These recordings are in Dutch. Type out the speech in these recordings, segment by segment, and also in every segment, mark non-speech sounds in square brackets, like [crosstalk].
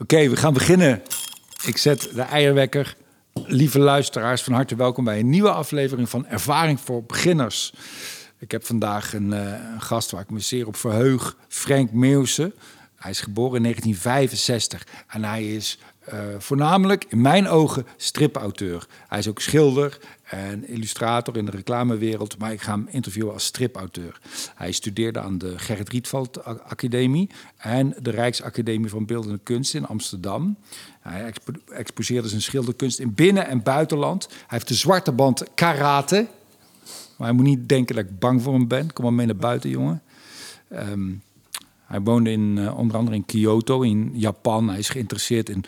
Oké, we gaan beginnen. Ik zet de eierwekker. Lieve luisteraars, van harte welkom bij een nieuwe aflevering van Ervaring voor Beginners. Ik heb vandaag een, uh, een gast waar ik me zeer op verheug, Frank Meeuwse. Hij is geboren in 1965 en hij is uh, voornamelijk in mijn ogen stripauteur. Hij is ook schilder en illustrator in de reclamewereld, maar ik ga hem interviewen als stripauteur. Hij studeerde aan de Gerrit Rietveld Academie en de Rijksacademie van Beeldende Kunst in Amsterdam. Hij expo exposeerde zijn schilderkunst in binnen- en buitenland. Hij heeft de zwarte band karate. Maar hij moet niet denken dat ik bang voor hem ben. Kom maar mee naar buiten, jongen. Um, hij woonde in, uh, onder andere in Kyoto, in Japan. Hij is geïnteresseerd in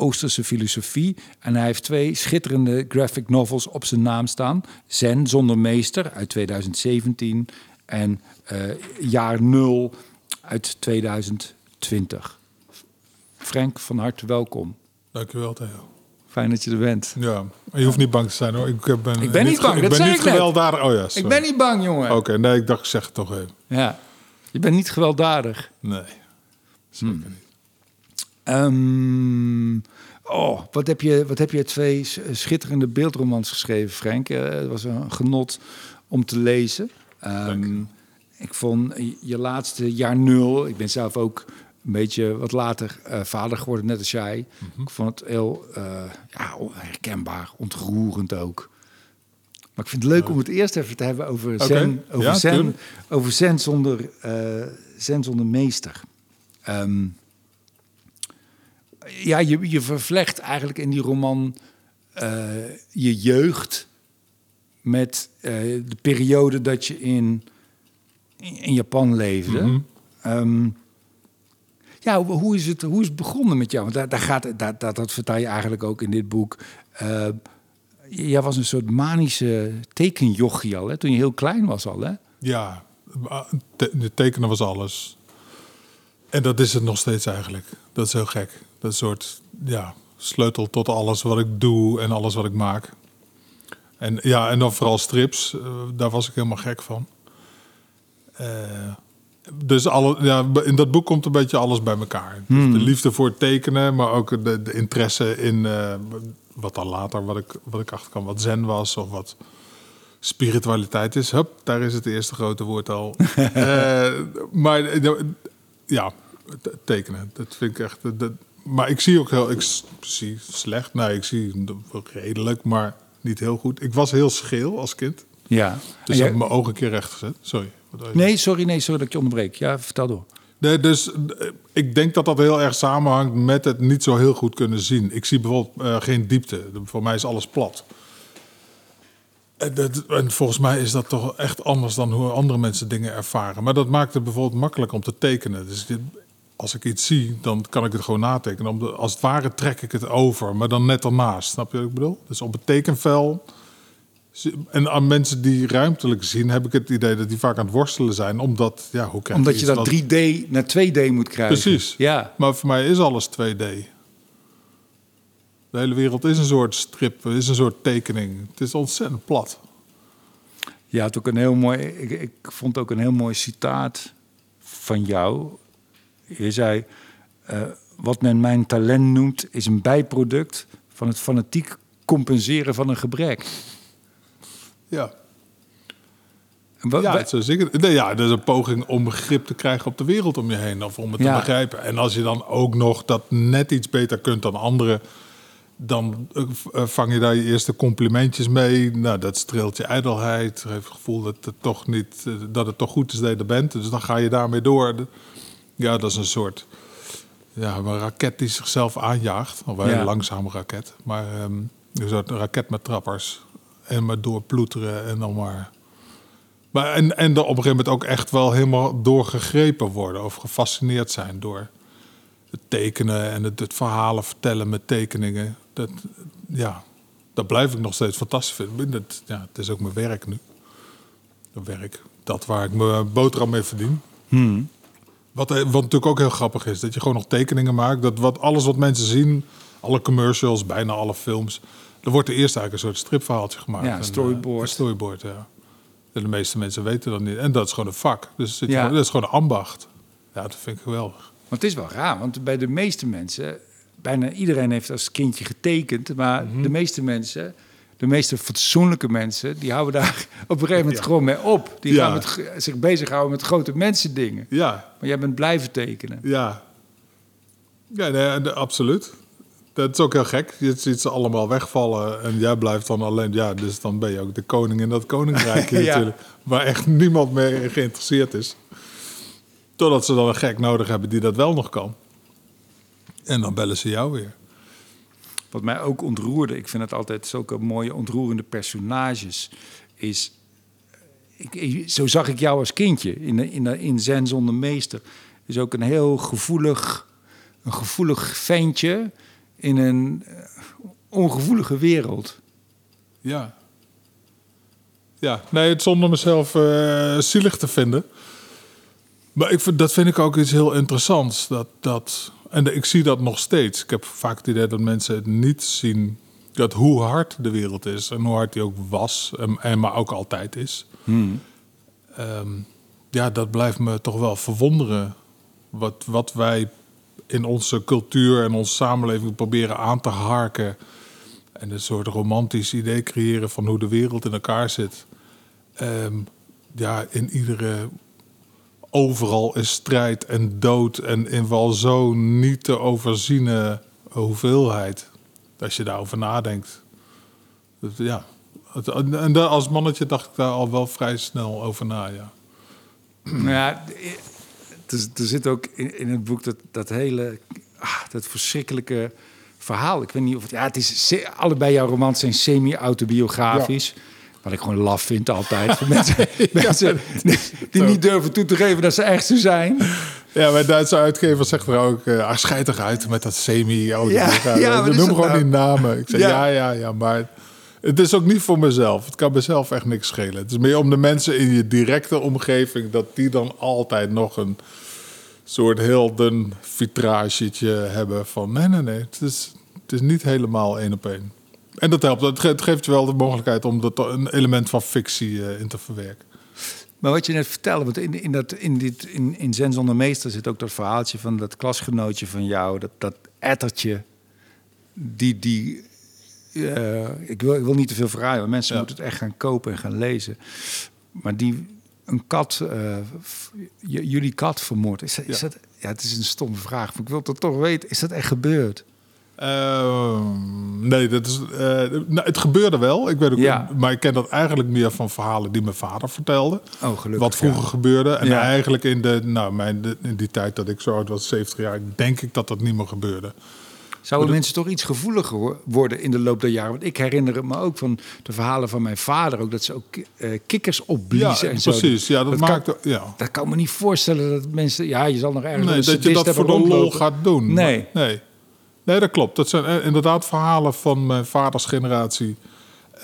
Oosterse filosofie. En hij heeft twee schitterende graphic novels op zijn naam staan. Zen zonder meester uit 2017 en uh, Jaar Nul uit 2020. Frank, van harte welkom. Dankjewel, Theo. Fijn dat je er bent. Ja, je hoeft niet bang te zijn hoor. Ik ben, ik ben niet bang, ik ben niet gewelddadig. Oh ja, ik ben niet bang, jongen. Oké, okay, nee, ik dacht, ik zeg het toch even. Ja, je bent niet gewelddadig. Nee, zeker hmm. niet. Um, oh, wat heb, je, wat heb je twee schitterende beeldromans geschreven, Frank? Uh, het was een genot om te lezen. Um, ik vond je laatste jaar nul. Ik ben zelf ook een beetje wat later uh, vader geworden, net als jij. Mm -hmm. Ik vond het heel uh, ja, herkenbaar, ontroerend ook. Maar ik vind het leuk om het eerst even te hebben over zen, over ja, zen, over zen zonder, uh, zen zonder meester. Um, ja, je, je vervlecht eigenlijk in die roman uh, je jeugd met uh, de periode dat je in, in Japan leefde. Mhm. Um, ja, hoe, hoe, is het, hoe is het begonnen met jou? Want daar, daar gaat, daar, dat, dat vertel je eigenlijk ook in dit boek. Uh, jij was een soort manische tekenjochie al, hè? toen je heel klein was al, hè? Ja, te, tekenen was alles. En dat is het nog steeds eigenlijk. Dat is heel gek. Dat soort, ja, sleutel tot alles wat ik doe en alles wat ik maak. En ja, en dan vooral strips. Uh, daar was ik helemaal gek van. Uh, dus alle, ja, in dat boek komt een beetje alles bij elkaar. Hmm. Dus de liefde voor het tekenen, maar ook de, de interesse in uh, wat dan later, wat ik, wat ik achter kan, wat zen was of wat spiritualiteit is. Hup, daar is het eerste grote woord al. [laughs] maar ja, tekenen, dat vind ik echt. Dat, maar ik zie ook heel, ik zie slecht. Nee, ik zie redelijk, maar niet heel goed. Ik was heel scheel als kind. Ja. Dus ik heb mijn ogen een keer recht gezet. Sorry. Nee, sorry, nee, sorry dat ik je onderbreek. Ja, vertel door. Nee, dus ik denk dat dat heel erg samenhangt met het niet zo heel goed kunnen zien. Ik zie bijvoorbeeld uh, geen diepte. Voor mij is alles plat. En, dat, en, volgens mij is dat toch echt anders dan hoe andere mensen dingen ervaren. Maar dat maakt het bijvoorbeeld makkelijk om te tekenen. Dus als ik iets zie, dan kan ik het gewoon natekenen. De, als het ware trek ik het over, maar dan net ernaast. Snap je wat ik bedoel? Dus op het tekenvel. En aan mensen die ruimtelijk zien, heb ik het idee dat die vaak aan het worstelen zijn. Omdat, ja, hoe krijg Omdat je dat 3D naar 2D moet krijgen. Precies. Ja. Maar voor mij is alles 2D. De hele wereld is een soort strip, is een soort tekening. Het is ontzettend plat. Ja, het ook een heel mooi. Ik, ik vond ook een heel mooi citaat van jou. Je zei: uh, Wat men mijn talent noemt, is een bijproduct van het fanatiek compenseren van een gebrek. Ja. Wat, ja, zo zeker. Nee, ja, dat is een poging om begrip te krijgen op de wereld om je heen. Of om het Ja. te begrijpen. En als je dan ook nog dat net iets beter kunt dan anderen... dan uh, vang je daar je eerste complimentjes mee. Nou, dat streelt je ijdelheid. Heeft het gevoel dat het toch, niet, dat het toch goed is dat je er bent. Dus dan ga je daarmee door. Ja, dat is een soort... Ja, een raket die zichzelf aanjaagt. Of een Ja. langzame raket. Maar um, een soort raket met trappers. En maar doorploeteren en dan maar... Maar en, en er op een gegeven moment ook echt wel helemaal doorgegrepen worden... of gefascineerd zijn door het tekenen en het, het verhalen vertellen met tekeningen. Dat, ja, dat blijf ik nog steeds fantastisch vinden. Dat, ja, het is ook mijn werk nu. Dat werk, dat waar ik mijn boterham mee verdien. Hmm. Wat, eh, wat natuurlijk ook heel grappig is, dat je gewoon nog tekeningen maakt. Dat wat, alles wat mensen zien, alle commercials, bijna alle films... er wordt er eerst eigenlijk een soort stripverhaaltje gemaakt. Ja, En, storyboard. eh, een storyboard, ja. En de meeste mensen weten dat niet. En dat is gewoon een vak. Dus zit Ja. gewoon- dat is gewoon een ambacht. Ja, dat vind ik geweldig. Want het is wel raar, want bij de meeste mensen, bijna iedereen heeft als kindje getekend, maar Mhm. de meeste mensen, de meeste fatsoenlijke mensen, die houden daar [laughs] op een gegeven moment Ja. gewoon mee op. Die Ja. gaan met, zich bezighouden met grote mensen dingen. Ja, Maar jij bent blijven tekenen. ja. Ja, nee, absoluut. Dat is ook heel gek. Je ziet ze allemaal wegvallen en jij blijft dan alleen. Ja, dus dan ben je ook de koning in dat koninkrijk [laughs] Ja. natuurlijk. Waar echt niemand meer geïnteresseerd is. Totdat ze dan een gek nodig hebben die dat wel nog kan. En dan bellen ze jou weer. Wat mij ook ontroerde, ik vind het altijd zulke mooie ontroerende personages, is... Ik, zo zag ik jou als kindje in, in, in Zen zonder meester. Is ook een heel gevoelig, een gevoelig ventje in een eh, ongevoelige wereld. Ja. Ja, nee, het zonder mezelf eh, zielig te vinden. Maar ik, dat vind ik ook iets heel interessants. Dat, dat, en ik zie dat nog steeds. Ik heb vaak het idee dat mensen het niet zien. Dat hoe hard de wereld is en hoe hard die ook was, en, en maar ook altijd is. Ehm, ja, dat blijft me toch wel verwonderen. Wat, wat wij in onze cultuur en onze samenleving proberen aan te harken. En een soort romantisch idee creëren van hoe de wereld in elkaar zit. Ehm, ja, in iedere. Overal is strijd en dood. En in wel zo niet te overziene hoeveelheid. Als je daarover nadenkt. Dat- ja. Het- En daar- als mannetje dacht ik daar al wel vrij snel over na, ja. Nou ja, er, er zit ook in, in het boek dat, dat hele, ah, dat verschrikkelijke verhaal. Ik weet niet of het, ja, het is allebei jouw romans zijn semi-autobiografisch. Wat ik gewoon laf vind altijd. [laughs] Mensen mensen die, die niet durven toe te geven dat ze echt zo zijn. Ja, mijn Duitse uitgever zegt er ook... ah, schijt uit met dat semi oh, Ja, Noem gewoon nou? die namen. Ik zeg, Ja. ja. ja, ja, maar... Het is ook niet voor mezelf. Het kan mezelf echt niks schelen. Het is meer om de mensen in je directe omgeving... dat die dan altijd nog een soort heel dun vitragetje hebben van... nee, nee, nee, het is, het is niet helemaal één op één. En dat helpt. Het ge- Het geeft je wel de mogelijkheid om toch een element van fictie eh, in te verwerken. Maar wat je net vertelde, want in, in, dat, in, dit, in, in Zen zonder meester zit ook dat verhaaltje van dat klasgenootje van jou, dat, dat ettertje, die, die eh, ik, wil, ik wil niet te veel verraaien, want mensen Ja. moeten het echt gaan kopen en gaan lezen. Maar die een kat, j- jullie kat vermoord, is, dat, is Ja. dat, ja, het is een stomme vraag, maar ik wil het toch weten, is dat echt gebeurd? Ehm, nee, dat is, eh, nou, het gebeurde wel. Ik weet ook, Ja. Maar ik ken dat eigenlijk meer van verhalen die mijn vader vertelde. Oh, gelukkig. wat vroeger gebeurde. En Ja. eigenlijk in, de, nou, mijn, de- in die tijd dat ik zo oud was, 70 jaar, denk ik dat dat niet meer gebeurde. Zouden mensen toch iets gevoeliger wo- worden in de loop der jaren? Want ik herinner me ook van de verhalen van mijn vader... ook dat ze ook eh, kikkers opbliezen ja, en zo. precies. Ja, dat, kan- maakt. ja. Dat kan me niet voorstellen dat mensen... Ja, je zal nog ergens Nee, dat je dat voor de lol gaat doen. Nee. Maar- nee. Nee, dat klopt. Dat zijn eh, inderdaad verhalen van mijn vaders generatie.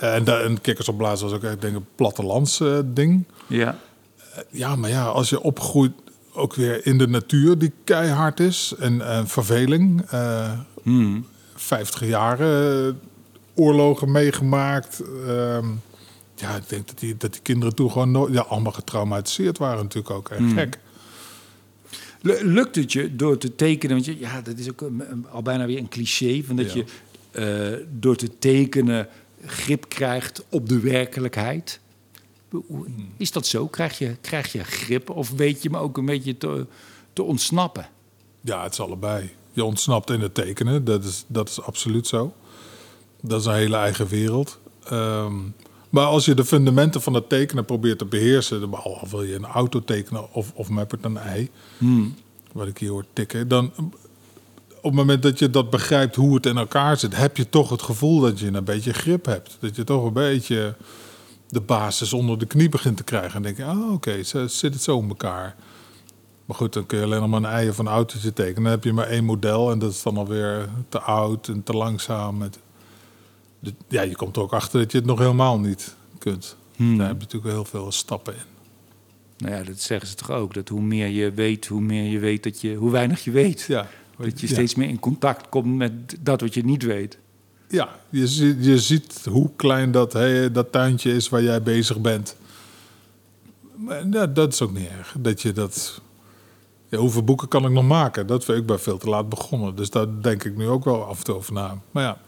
En, de, en kikkers op blazen was ook echt denk ik, een plattelands eh, ding. Ja. Ja, maar ja, als je opgroeit ook weer in de natuur die keihard is en eh, verveling. eh Hmm. 50 jaar eh, oorlogen meegemaakt. Ehm, ja, ik denk dat die, dat die kinderen toen gewoon nooit, ja, allemaal getraumatiseerd waren natuurlijk ook. Echt gek. Lu- Lukt het je door te tekenen? Want je, ja, dat is ook een- al bijna weer een cliché... Van dat Ja. je eh, door te tekenen grip krijgt op de werkelijkheid. Hoe- Is dat zo? Krijg je, krijg je grip of weet je me ook een beetje te, te ontsnappen? Ja, het is allebei. Je ontsnapt in het tekenen, dat is, dat is absoluut zo. Dat is een hele eigen wereld. Ehm, maar als je de fundamenten van het tekenen probeert te beheersen, dan- al wil je een auto tekenen of, of Mappert een ei, wat ik hier hoor tikken, dan op het moment dat je dat begrijpt hoe het in elkaar zit, heb je toch het gevoel dat je een beetje grip hebt. Dat je toch een beetje de basis onder de knie begint te krijgen. En denk je, ah oké, zo zit het zo in elkaar. Maar goed, dan kun je alleen nog maar een ei of een autootje tekenen. Dan heb je maar één model en dat is dan alweer te oud en te langzaam. Ja, je komt er ook achter dat je het nog helemaal niet kunt. Hmm. Daar heb je natuurlijk heel veel stappen in. Nou ja, dat zeggen ze toch ook. Dat hoe meer je weet, hoe meer je weet dat je, hoe weinig je weet. Ja, Dat je ja. steeds meer in contact komt met dat wat je niet weet. Ja, je, ziet- je ziet hoe klein dat, hè, dat tuintje is waar jij bezig bent. Maar ja, dat is ook niet erg. Dat je dat, Ja, hoeveel boeken kan ik nog maken? Dat vind ik bij veel te laat begonnen. Dus daar denk ik nu ook wel af en toe over na. Maar ja,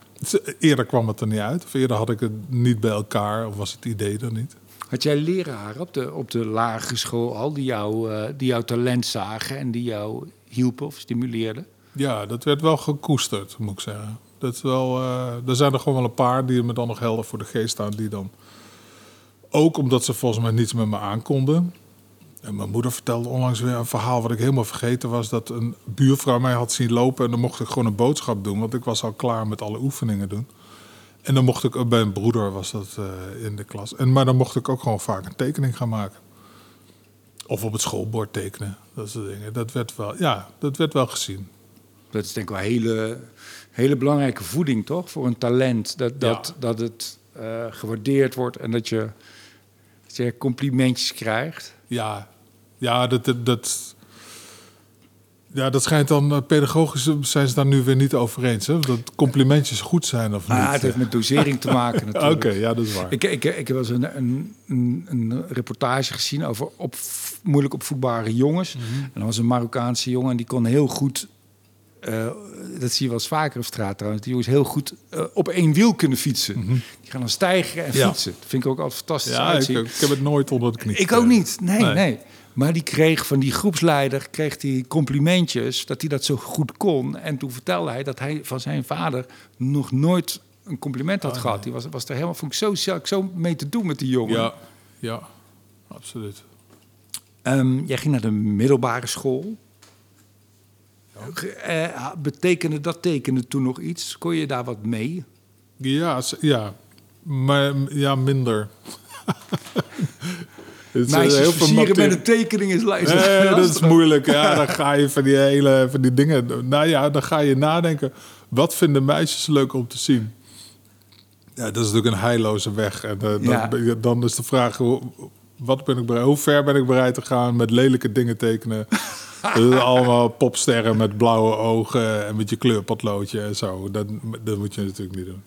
eerder kwam het er niet uit. Of eerder had ik het niet bij elkaar. Of was het idee er niet. Had jij leraren op de, op de lagere school al die, jou, uh, die jouw talent zagen en die jou hielpen of stimuleerden? Ja, dat werd wel gekoesterd, moet ik zeggen. Dat is wel, uh, er zijn er gewoon wel een paar die me dan nog helder voor de geest staan. Die dan, ook omdat ze volgens mij niets met me aankonden. En mijn moeder vertelde onlangs weer een verhaal wat ik helemaal vergeten was. Dat een buurvrouw mij had zien lopen en dan mocht ik gewoon een boodschap doen. Want ik was al klaar met alle oefeningen doen. En dan mocht ik, bij een broeder was dat uh, in de klas. En, maar dan mocht ik ook gewoon vaak een tekening gaan maken. Of op het schoolbord tekenen, dat soort dingen. Dat werd wel, ja, dat werd wel gezien. Dat is denk ik wel hele, hele belangrijke voeding, toch? Voor een talent. Dat, dat, dat het uh, gewaardeerd wordt en dat je, dat je complimentjes krijgt. Ja, ja dat, dat, dat, ja, dat schijnt dan uh, pedagogisch zijn ze daar nu weer niet over eens. Hè? Dat complimentjes goed zijn of niet. Ah, het heeft met dosering te maken [laughs] natuurlijk. Oké, ja, dat is waar. Ik, ik, ik heb wel eens een, een, een, een reportage gezien over op, moeilijk opvoedbare jongens. Mhm. En dat was een Marokkaanse jongen en die kon heel goed... Uh, dat zie je wel eens vaker op straat trouwens. Die jongens heel goed uh, op één wiel kunnen fietsen. Mhm. Die gaan dan stijgen en Ja. fietsen. Dat vind ik ook altijd fantastisch Ja, ik, uitzien. ik heb het nooit onder het knie. Ik ook niet. Nee, nee, Nee. Maar die kreeg van die groepsleider kreeg die complimentjes dat hij dat zo goed kon. En toen vertelde hij dat hij van zijn vader nog nooit een compliment had gehad. Die was, was er helemaal, vond ik zo, zo, zo mee te doen met die jongen. Ja, ja, absoluut. Ehm, jij ging naar de middelbare school. Eh, betekende dat tekenen toen nog iets? Kon je daar wat mee? Ja, ja. maar ja, minder. [laughs] Het is, eh, Meisjes heel versieren met een tekening is, Nee, [laughs] dat is moeilijk. Ja, dan ga je van die hele van die dingen. Nou ja, dan ga je nadenken. Wat vinden meisjes leuk om te zien? Ja, dat is natuurlijk een heilloze weg. En eh, dan, Ja. dan is de vraag: hoe, wat ben ik bereid, hoe ver ben ik bereid te gaan met lelijke dingen tekenen? Is [laughs] allemaal popsterren met blauwe ogen en met je kleurpotloodje en zo. Dat, dat moet je natuurlijk niet doen.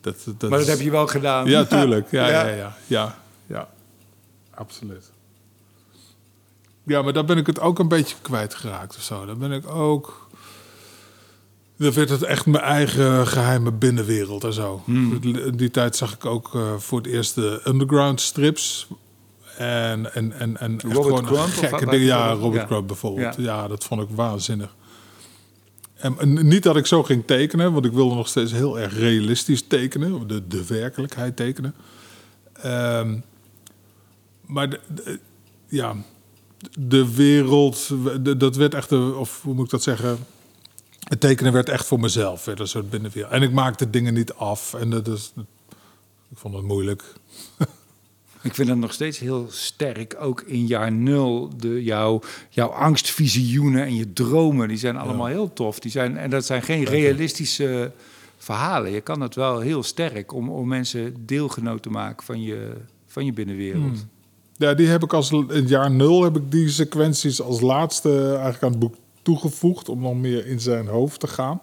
Dat, dat Maar dat is- heb je wel gedaan. ja, tuurlijk. Ja, [laughs] Ja. ja, ja, ja, ja. Absoluut. Ja, maar daar ben ik het ook een beetje kwijtgeraakt of zo. Dan ben ik ook... Dan werd het echt mijn eigen geheime binnenwereld en zo. In die tijd zag ik ook eh, voor het eerst de underground strips. En, en, en, en Robert gekke dingen. Ja, Robert ja. Bijvoorbeeld. Ja. Ja. dat vond ik waanzinnig. En, en niet dat ik zo ging tekenen, want ik wilde nog steeds heel erg realistisch tekenen. De, de werkelijkheid tekenen. Ehm, maar de, de- ja, de wereld, de- dat werd echt, de, of hoe moet ik dat zeggen? Het tekenen werd echt voor mezelf, werd een soort binnenwereld. En ik maakte dingen niet af en dat is, ik vond het moeilijk. [laughs] Ik vind het nog steeds heel sterk, ook in jaar nul. De, jouw, jouw angstvisioenen en je dromen, die zijn allemaal heel tof. Die zijn, en dat zijn geen realistische verhalen. Je kan het wel heel sterk om, om mensen deelgenoot te maken van je, van je binnenwereld. Ja, die heb ik als in het jaar nul heb ik die sequenties als laatste eigenlijk aan het boek toegevoegd om nog meer in zijn hoofd te gaan.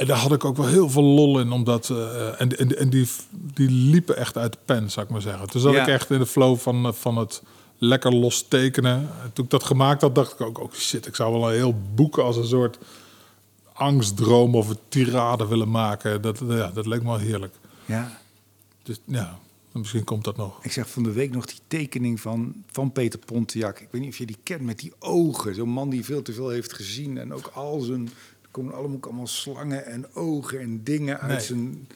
En daar had ik ook wel heel veel lol in, omdat eh, en, en, en die, die liepen echt uit de pen, zou ik maar zeggen. Toen zat Ja. ik echt in de flow van, eh, van het lekker los tekenen. En toen ik dat gemaakt had, dacht ik ook, oh shit, ik zou wel een heel boek als een soort angstdroom of een tirade willen maken. Dat, ja, dat leek me wel heerlijk. Ja. Dus ja, misschien komt dat nog. Ik zeg van de week nog die tekening van, van Peter Pontiac. Ik weet niet of je die kent met die ogen. Zo'n man die veel te veel heeft gezien. En ook al zijn... Komen allemaal, allemaal slangen en ogen en dingen uit zijn...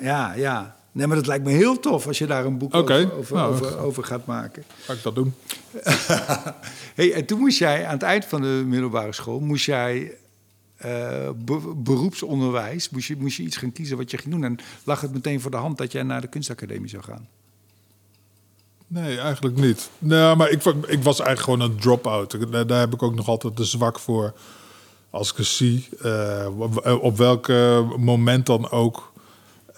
Ja, ja. Nee, maar dat lijkt me heel tof als je daar een boek over, over, Nou, over, over gaat maken. [laughs] Ga ik dat doen? [laughs] hey, en toen moest jij aan het eind van de middelbare school... moest jij eh, be- beroepsonderwijs... Moest je, moest je iets gaan kiezen wat je ging doen. En lag het meteen voor de hand dat jij naar de kunstacademie zou gaan? Nee, eigenlijk niet. Nee, maar ik, ik was eigenlijk gewoon een drop-out. Daar heb ik ook nog altijd de zwak voor. Als ik het zie, eh, op- welk eh, moment dan ook.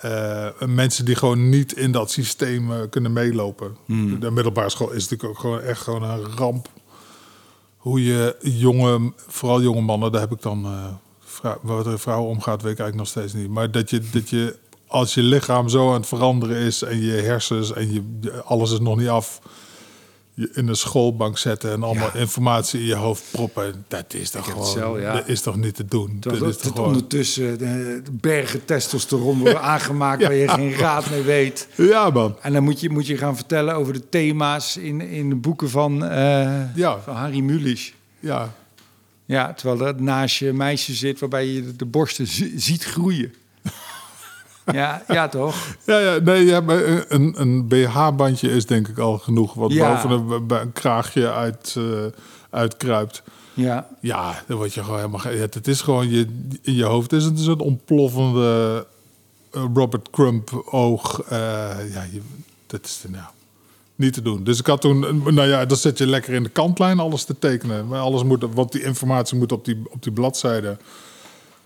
eh, mensen die gewoon niet in dat systeem kunnen meelopen. De middelbare school is natuurlijk ook gewoon echt gewoon een ramp. Hoe je jonge, vooral jonge mannen, daar heb ik dan. eh vrou- wat er vrouwen omgaat, weet ik eigenlijk nog steeds niet. Maar dat je, dat je als je lichaam zo aan het veranderen is en je hersens en je, alles is nog niet af. Je in een schoolbank zetten en allemaal Ja. informatie in je hoofd proppen. Dat is toch gewoon, zelf, ja. dat is toch niet te doen. Dat is toch gewoon, ondertussen de, bergen testosteron worden [laughs] aangemaakt waar je geen raad mee weet. ja, man. En dan moet je, moet je gaan vertellen over de thema's in, in de boeken van, Ja. van Harry Mulisch. Ja, Ja, terwijl er naast je een meisje zit waarbij je de, borsten zi- ziet groeien. Ja, ja, toch? ja, ja nee, ja, maar een, een, BH-bandje is denk ik al genoeg. Wat Ja. boven een, kraagje uit, eh, uitkruipt. Ja, Ja, dan word je gewoon helemaal... Het is gewoon je, in je hoofd. is het een ontploffende eh, Robert Crump oog. eh, ja, je, dat is nou, niet te doen. Dus ik had toen... Nou ja, dan zet je lekker in de kantlijn alles te tekenen. Maar alles moet, want die informatie moet op die, op die bladzijde.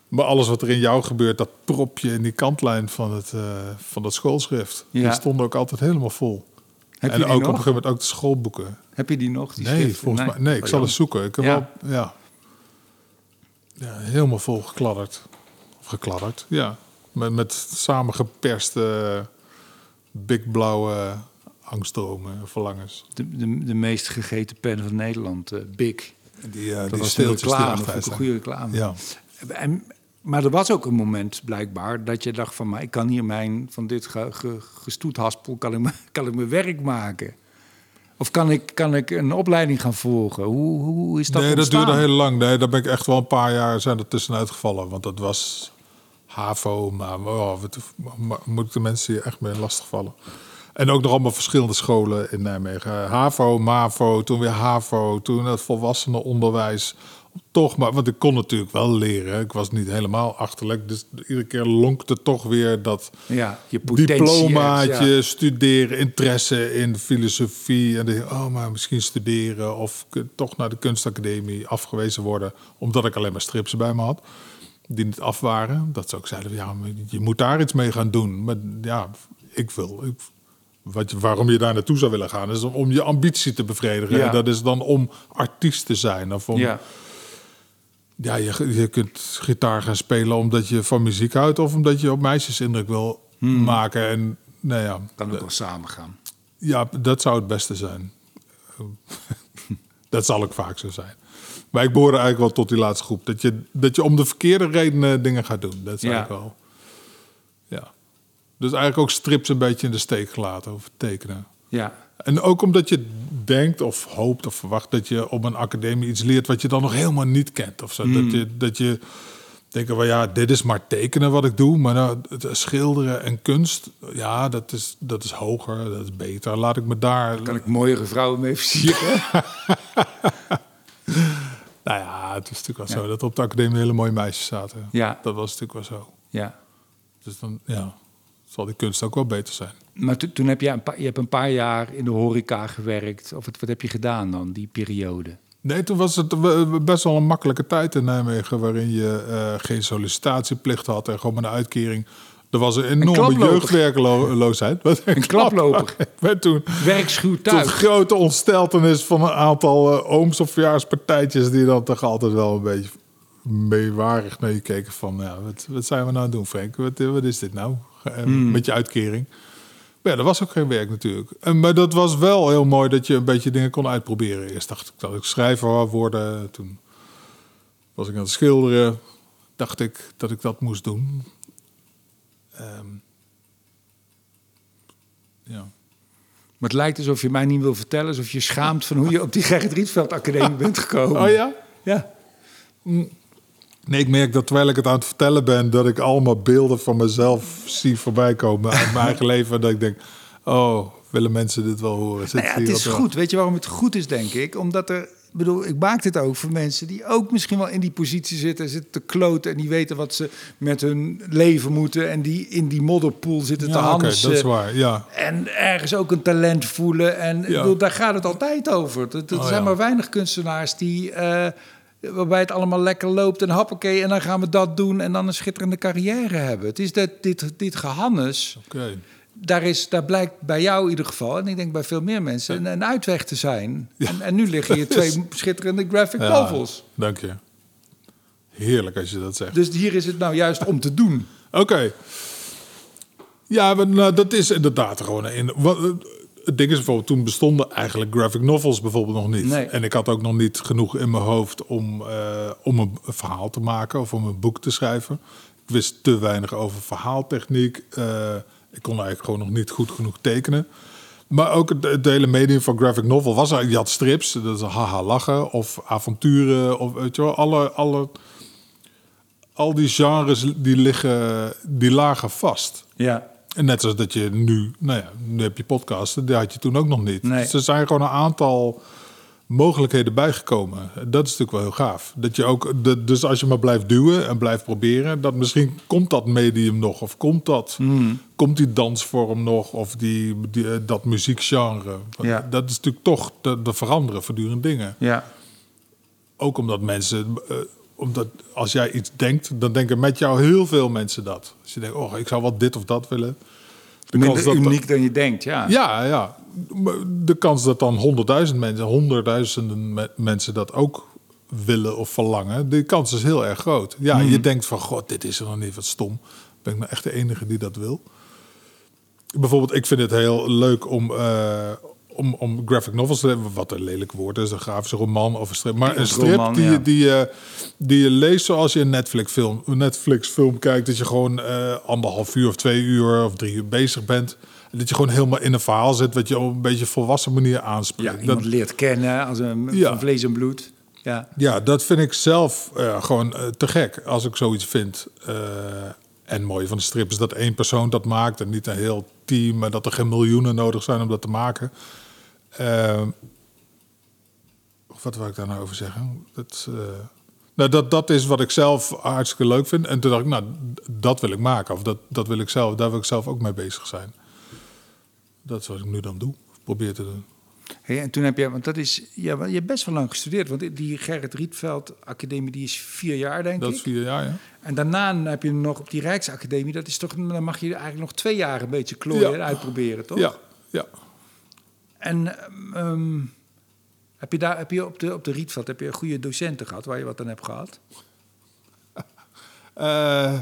Maar alles wat er in jou gebeurt, dat prop je in die kantlijn van het, eh, van dat schoolschrift. Ja. Die stonden ook altijd helemaal vol. heb en je ook die op een nog? gegeven moment ook de schoolboeken. Heb je die nog? Die Nee, volgens mij. Nee, ik Oh, zal eens zoeken. Ik heb Ja. wel, ja. ja, helemaal vol gekladderd. Of gekladderd, ja. Met, met samengeperste big blauwe angstdromen, verlangens. De, de, de meest gegeten pen van Nederland, eh, Big. Die, uh, Dat die was een reclame, een goede reclame. Ja. En, maar er was ook een moment blijkbaar dat je dacht van... maar ik kan hier mijn, van dit ge, ge, gestoethaspel, kan ik, [laughs] kan ik mijn werk maken? Of kan ik, kan ik een opleiding gaan volgen? Hoe, hoe is dat nee, dat duurde heel lang. Nee, daar ben ik echt wel een paar jaar zijn er tussenuit gevallen. Want dat was HAVO, maar oh, wat, moet ik de mensen hier echt mee lastigvallen. En ook nog allemaal verschillende scholen in Nijmegen. HAVO, MAVO, toen weer HAVO, toen het volwassenenonderwijs. Toch, maar want ik kon natuurlijk wel leren. Ik was niet helemaal achterlijk. Dus iedere keer lonkte toch weer dat Ja, je diplomaatje, studeren, interesse in filosofie. En dan denk ik, oh, maar misschien studeren of toch naar de kunstacademie afgewezen worden. Omdat ik alleen maar strips bij me had. Die niet af waren. Dat ze ook zeiden, ja, je moet daar iets mee gaan doen. Maar ja, ik wil... Ik, wat waarom je daar naartoe zou willen gaan, is om je ambitie te bevredigen. Ja. En dat is dan om artiest te zijn. Of om, Ja. Ja, je, je kunt gitaar gaan spelen omdat je van muziek houdt... of omdat je op meisjes indruk wil Hmm. maken. En nou ja, kan ook wel samen gaan. ja, dat zou het beste zijn. [laughs] dat zal ook vaak zo zijn. Maar ik behoor eigenlijk wel tot die laatste groep. Dat je, dat je om de verkeerde redenen dingen gaat doen. Dat is Ja. eigenlijk wel... Ja. Dus eigenlijk ook strips een beetje in de steek gelaten over tekenen. Ja, En ook omdat je denkt of hoopt of verwacht dat je op een academie iets leert wat je dan nog helemaal niet kent. Of zo. Hmm. Dat, je, dat je denkt van ja, dit is maar tekenen wat ik doe. Maar nou, het schilderen en kunst, ja, dat is, dat is hoger, dat is beter. Laat ik me daar... kan ik mooiere vrouwen mee versieren. [laughs] Nou ja, het is natuurlijk wel zo dat op de academie hele mooie meisjes zaten. Ja. Dat was natuurlijk wel zo. ja. Dus dan, ja, zal die kunst ook wel beter zijn. Maar to- toen heb je een, paar, je hebt een paar jaar in de horeca gewerkt. Of wat, wat heb je gedaan dan, die periode? Nee, toen was het best wel een makkelijke tijd in Nijmegen... waarin je eh, geen sollicitatieplicht had en gewoon een uitkering. Er was een enorme klaploper. jeugdwerkeloosheid. Wat Een [laughs] klaploper. [laughs] Ben toen Werkschuw tot thuis. grote ontsteltenis van een aantal eh, ooms of verjaarspartijtjes... die dan toch altijd wel een beetje meewarig naar je keken van... Ja, wat, wat zijn we nou aan het doen, Frank? Wat, wat is dit nou? Eh, Met je uitkering. Maar ja, er was ook geen werk natuurlijk. En, maar dat was wel heel mooi dat je een beetje dingen kon uitproberen. Eerst dacht ik dat ik schrijver wou worden. Toen was ik aan het schilderen. Dacht ik dat ik dat moest doen. Ehm, ja. Maar het lijkt alsof je mij niet wil vertellen... alsof je schaamt van hoe je op die Gerrit Rietveld Academie [laughs] bent gekomen. Oh ja? Ja. Nee, ik merk dat terwijl ik het aan het vertellen ben... dat ik allemaal beelden van mezelf zie voorbij komen uit mijn eigen [laughs] leven. En dat ik denk, oh, willen mensen dit wel horen? Nou ja, het is wel- goed. Weet je waarom het goed is, denk ik? Omdat er... Ik bedoel, ik maak dit ook voor mensen die ook misschien wel in die positie zitten, zitten te kloten en die weten wat ze met hun leven moeten en die in die modderpoel zitten te Ja, hansen. dat is waar, ja. En ergens ook een talent voelen. En ik bedoel, daar gaat het altijd over. Er, Oh, zijn ja. maar weinig kunstenaars die... eh, waarbij het allemaal lekker loopt en hoppakee... en dan gaan we dat doen en dan een schitterende carrière hebben. Het is dat, dit, dit gehannes... Daar, is, daar blijkt bij jou in ieder geval... en ik denk bij veel meer mensen... een, een uitweg te zijn. En, en nu liggen hier twee [laughs] schitterende graphic Ja, novels. dank je. Heerlijk als je dat zegt. Dus hier is het nou juist om te doen. Oké. Ja, nou, dat is inderdaad gewoon een. Wat, het ding is bijvoorbeeld, toen bestonden eigenlijk graphic novels bijvoorbeeld nog niet. Nee. En ik had ook nog niet genoeg in mijn hoofd om, eh, om een verhaal te maken of om een boek te schrijven. Ik wist te weinig over verhaaltechniek. Eh, ik kon eigenlijk gewoon nog niet goed genoeg tekenen. Maar ook het, het hele medium van graphic novel was er. Je had strips, dat is haha lachen, of avonturen, of weet je wel, alle, alle, al die genres die liggen, die lagen vast. Ja. En net zoals dat je nu, nou ja, nu heb je podcasten, die had je toen ook nog niet. Nee. Dus er zijn gewoon een aantal mogelijkheden bijgekomen. Dat is natuurlijk wel heel gaaf. Dat je ook, de, dus als je maar blijft duwen en blijft proberen, dat misschien komt dat medium nog, of komt dat, Hmm. komt die dansvorm nog, of die, die, eh, dat muziekgenre. Ja. Dat is natuurlijk toch, de, de veranderen voortdurend dingen. Ja. Ook omdat mensen, eh, omdat als jij iets denkt, dan denken met jou heel veel mensen dat. Als je denkt, oh, ik zou wel dit of dat willen. De kans Minder dat- uniek dan je denkt, ja. ja, ja. De kans dat dan honderdduizend mensen, honderdduizenden me- mensen dat ook willen of verlangen, die kans is heel erg groot. Ja, je denkt van, god, dit is er nog niet, wat stom. Ben ik nou echt de enige die dat wil? Bijvoorbeeld, ik vind het heel leuk om, eh, om, om graphic novels te hebben. Wat een lelijk woord is, een grafische roman of een strip. Maar een strip roman, die, ja. je- die, die je leest zoals je een Netflix film, een Netflix film kijkt. Dat je gewoon eh, anderhalf uur of twee uur of drie uur bezig bent. En dat je gewoon helemaal in een verhaal zit wat je op een beetje volwassen manier Ja, aanspreekt. iemand dat, leert kennen als een Ja. van vlees en bloed. Ja. ja, dat vind ik zelf eh, gewoon eh, te gek als ik zoiets vind. En het mooie van de strip is dat één persoon dat maakt en niet een heel team. En dat er geen miljoenen nodig zijn om dat te maken. Eh, wat wil ik daar nou over zeggen? Dat, eh, nou, dat, dat is wat ik zelf hartstikke leuk vind. En toen dacht ik, nou, dat wil ik maken. Of dat, dat wil ik zelf, daar wil ik zelf ook mee bezig zijn. Dat is wat ik nu dan doe. Of probeer te doen. Hey, en toen heb je, want dat is, ja, je hebt best wel lang gestudeerd. Want die Gerrit Rietveld Academie, die is vier jaar, denk Dat ik. is vier jaar, ja. En daarna heb je nog op die Rijksacademie, dat is toch, dan mag je eigenlijk nog twee jaar een beetje klooien Ja. en uitproberen, toch? Ja, ja. En ehm, heb je daar, heb je op de, op de Rietveld, heb je goede docenten gehad waar je wat aan hebt gehad? [laughs] Eh,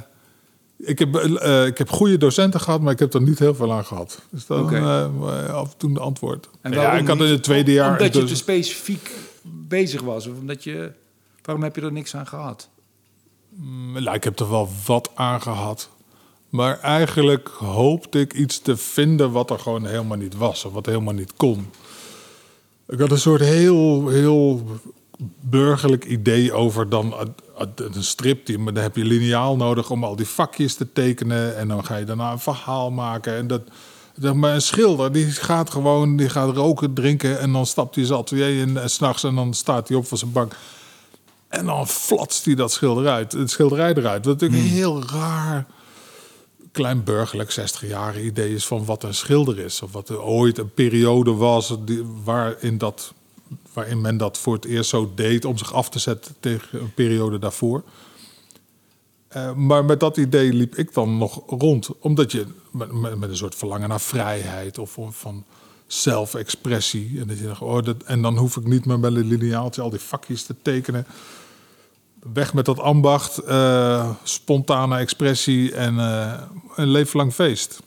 ik, heb, eh, ik heb goede docenten gehad, maar ik heb er niet heel veel aan gehad. Is dat Oké. eh, af en toe de antwoord? En ja, ik had in het tweede jaar... Omdat je dus- te specifiek bezig was? Of omdat je, waarom heb je er niks aan gehad? Mm, Nou, ik heb er wel wat aan gehad. Maar eigenlijk hoopte ik iets te vinden wat er gewoon helemaal niet was. Of wat helemaal niet kon. Ik had een soort heel, heel burgerlijk idee over dan een- strip. Die, maar dan heb je lineaal nodig om al die vakjes te tekenen. En dan ga je daarna een verhaal maken. En dat, zeg maar een schilder die gaat gewoon die gaat roken, drinken. En dan stapt hij zijn atelier in en s'nachts en dan staat hij op van zijn bank. En dan flatst hij dat schilderij, uit, het schilderij eruit. Wat natuurlijk een heel raar, klein burgerlijk 60 jaar idee is van wat een schilder is. Of wat er ooit een periode was die, waarin, dat, waarin men dat voor het eerst zo deed om zich af te zetten tegen een periode daarvoor. Eh, maar met dat idee liep ik dan nog rond. Omdat je met, een soort verlangen naar vrijheid of van- van zelfexpressie. En, dat je dacht, oh, dat, en dan hoef ik niet meer met een lineaaltje al die vakjes te tekenen. Weg met dat ambacht, eh, spontane expressie en eh, een leeflang feest.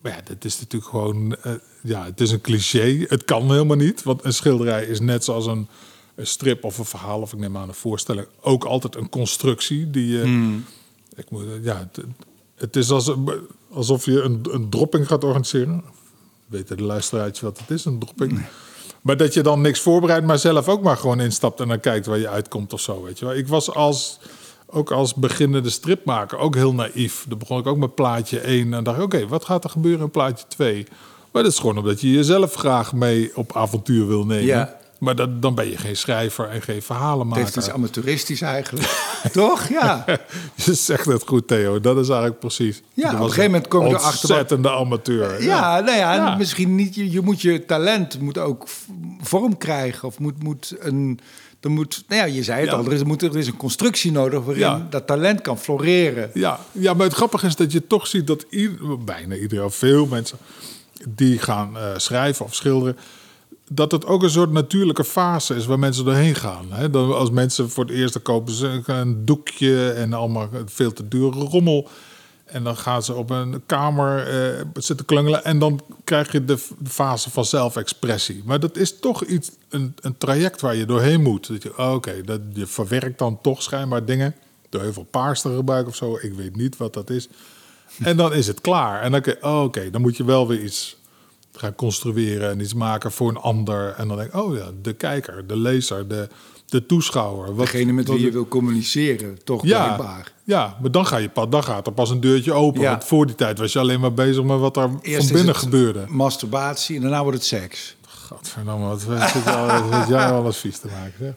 Maar ja, dit is natuurlijk gewoon, eh, ja, het is een cliché. Het kan helemaal niet, want een schilderij is net zoals een, een strip of een verhaal, of ik neem aan een voorstelling, ook altijd een constructie die je, ik moet, ja, het, het is als, alsof je een, een dropping gaat organiseren. Weten de luisteraartje wat het is, een dropping? Maar dat je dan niks voorbereidt, maar zelf ook maar gewoon instapt en dan kijkt waar je uitkomt of zo, weet je wel. Ik was als, ook als beginnende stripmaker ook heel naïef. Dan begon ik ook met plaatje 1 en dacht oké, wat gaat er gebeuren in plaatje 2? Maar dat is gewoon omdat je jezelf graag mee op avontuur wil nemen. Maar dat, dan ben je geen schrijver en geen Het verhalenmaker. heeft iets amateuristisch eigenlijk. [laughs] Toch? Ja. [laughs] Je zegt het goed, Theo. Dat is eigenlijk precies. Ja, op een gegeven moment kom je erachter Ontzettende amateur. Ja, nou ja, en Ja. misschien niet. Je, je moet je talent moet ook vorm krijgen. Of moet, moet een. Er moet, nou ja, je zei het Ja. al, er is, moet, er is een constructie nodig waarin Ja. dat talent kan floreren. Ja, ja, maar het grappige is dat je toch ziet dat ieder, bijna iedereen, veel mensen die gaan eh, schrijven of schilderen, dat het ook een soort natuurlijke fase is waar mensen doorheen gaan. Hè? Dan, als mensen voor het eerst kopen ze een doekje en allemaal veel te dure rommel. En dan gaan ze op een kamer eh, zitten klungelen. En dan krijg je de, fase van zelfexpressie. Maar dat is toch iets, een, een traject waar je doorheen moet. Dat je, oh, oké, dat je verwerkt dan toch schijnbaar dingen. Door heel veel paars te gebruiken of zo. Ik weet niet wat dat is. En dan is het klaar. En dan, oh, oké, dan moet je wel weer iets gaan construeren en iets maken voor een ander. En dan denk ik, oh ja, de kijker, de lezer, de, de toeschouwer. Wat, Degene met wat- wie je wil communiceren, toch ja, blijkbaar. ja, maar dan, ga je, dan gaat er pas een deurtje open. Ja. Want voor die tijd was je alleen maar bezig met wat er Eerst van binnen gebeurde. Masturbatie en daarna wordt het seks. Gadverdamme, wat weet al- jij alles vies te maken. Zeg.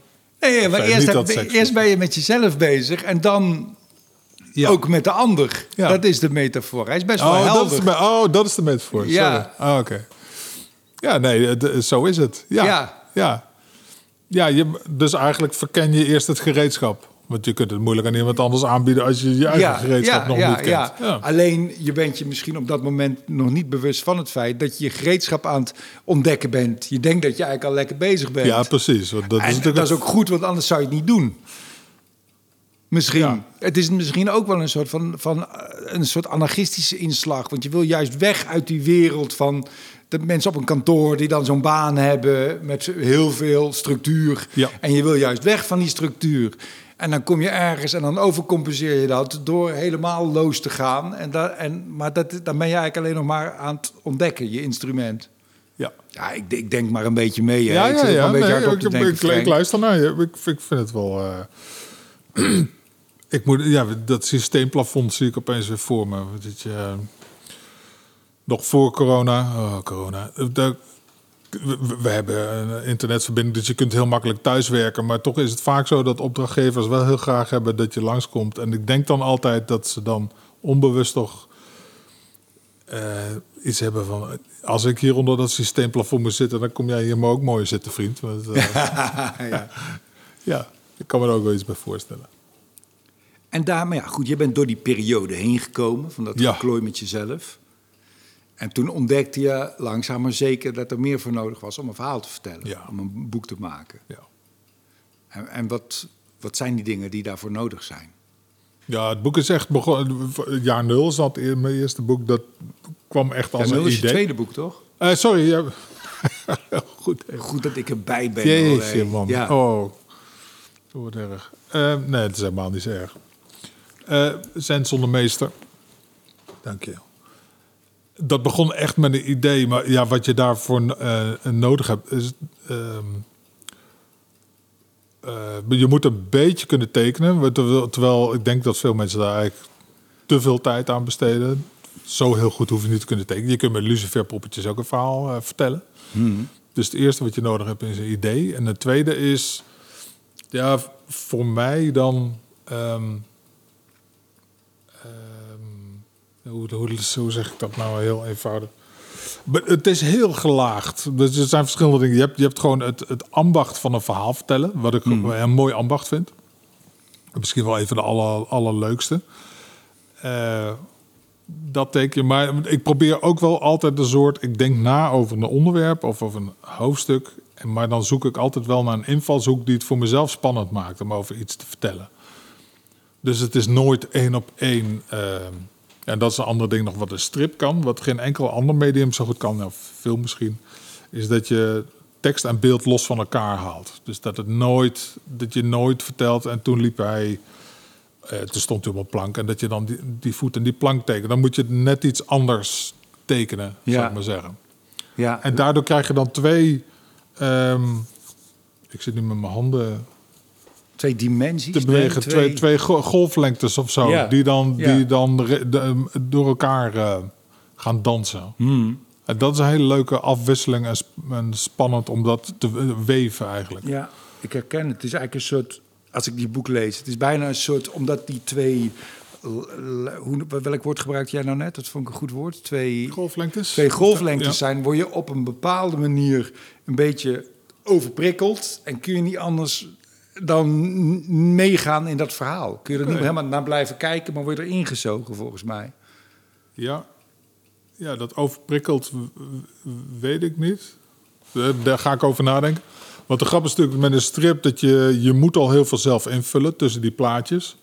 Nee, maar eerst, heb- eerst ben je met jezelf bezig en dan Ja. ook met de ander. Ja. Dat is de metafoor. Hij is best wel Oh, dat helder. is, de, me- oh, dat is de metafoor. Ja. Oh, oké. Ja, nee, het- zo is het. Ja. Ja. ja. ja. je, dus eigenlijk verken je eerst het gereedschap. Want je kunt het moeilijk aan iemand anders aanbieden als je je eigen gereedschap nog niet kent. ja. Ja. Alleen je bent je misschien op dat moment nog niet bewust van het feit dat je je gereedschap aan het ontdekken bent. Je denkt dat je eigenlijk al lekker bezig bent. Ja, precies. Want dat is en natuurlijk dat is ook goed, want anders zou je het niet doen. Misschien. Ja. Het is misschien ook wel een soort van, van eh, een soort anarchistische inslag. Want je wil juist weg uit die wereld van de mensen op een kantoor die dan zo'n baan hebben met heel veel structuur. Ja. En je wil juist weg van die structuur. En dan kom je ergens en dan overcompenseer je dat door helemaal los te gaan. En da en, maar dat, dan ben je eigenlijk alleen nog maar aan het ontdekken, je instrument. Ja. Ja, ik, ik denk maar een beetje mee. Hè. Ja, ik ja, ook ja. een Nee, ik, te ik, denken, ik, ik luister naar je. Ik, ik vind het wel... eh, [clears throat] ik moet, ja, dat systeemplafond zie ik opeens weer voor me. Dat je, nog voor corona... Oh, corona. Eh, we hebben een internetverbinding, dus je kunt heel makkelijk thuiswerken. Maar toch is het vaak zo dat opdrachtgevers wel heel graag hebben dat je langskomt. En ik denk dan altijd dat ze dan onbewust toch eh, iets hebben van... Als ik hier onder dat systeemplafond moet zitten, dan kom jij hier maar ook mooi zitten, vriend. Want, eh, [laughs] ja. [laughs] ja, ik kan me er ook wel iets bij voorstellen. En daar, maar ja, goed, je bent door die periode heen gekomen, van dat Ja. geklooi met jezelf. En toen ontdekte je langzaam maar zeker dat er meer voor nodig was om een verhaal te vertellen, Ja. om een boek te maken. Ja. En, en wat, wat zijn die dingen die daarvoor nodig zijn? Ja, het boek is echt begonnen. Jaar nul dat e- mijn eerste boek. Dat kwam echt als Ja, een nul is je idee. tweede boek, toch? Eh, sorry. Ja. [laughs] Goed. Goed dat ik erbij ben. Jeetje, man. Ja. Oh, dat wordt erg. Eh, nee, het is helemaal niet zo erg. Eh Zen zonder meester. Dank je. Dat begon echt met een idee, maar ja, wat je daarvoor eh, nodig hebt is. ehm, eh, je moet een beetje kunnen tekenen, terwijl, ik denk dat veel mensen daar eigenlijk te veel tijd aan besteden. Zo heel goed hoef je niet te kunnen tekenen. Je kunt met luciferpoppetjes ook een verhaal vertellen. Dus het eerste wat je nodig hebt is een idee. En het tweede is, ja, voor mij dan. ehm, hoe, hoe, hoe zeg ik dat nou heel eenvoudig? Maar Het is heel gelaagd. Dus er zijn verschillende dingen. Je hebt, je hebt gewoon het, het ambacht van een verhaal vertellen. Wat ik een mooi ambacht vind. Misschien wel een van de aller, allerleukste. Eh, dat teken je. Maar ik probeer ook wel altijd een soort... Ik denk na over een onderwerp of over een hoofdstuk. Maar dan zoek ik altijd wel naar een invalshoek... die het voor mezelf spannend maakt om over iets te vertellen. Dus het is nooit één op één... eh, en dat is een ander ding nog wat een strip kan. Wat geen enkel ander medium zo goed kan, nou, film misschien... is dat je tekst en beeld los van elkaar haalt. Dus dat, het nooit, dat je nooit vertelt... en toen liep hij... Eh, toen stond hij op een plank en dat je dan die, die voet en die plank tekent. Dan moet je het net iets anders tekenen, Ja. zou ik maar zeggen. Ja, En daardoor krijg je dan twee... ehm, ik zit nu met mijn handen twee dimensies. te bewegen. nee, Twee, twee go- golflengtes of zo. Ja. Die dan, Ja. die dan de- door elkaar eh, gaan dansen. Hmm. En dat is een hele leuke afwisseling en, sp- en spannend om dat te weven eigenlijk. Ja, ik herken het. Het is eigenlijk een soort, als ik die boek lees, het is bijna een soort, omdat die twee, hoe, welk woord gebruikte jij nou net? Dat vond ik een goed woord. Twee, Golflengtes? twee golflengtes Ja. zijn, word je op een bepaalde manier een beetje overprikkeld en kun je niet anders dan meegaan in dat verhaal. Kun je er niet helemaal naar blijven kijken, maar word je erin gezogen volgens mij. Ja. ja, dat overprikkeld w- weet ik niet. Eh, Daar ga ik over nadenken. Want de grap is natuurlijk met een strip dat je, je moet al heel veel zelf invullen tussen die plaatjes.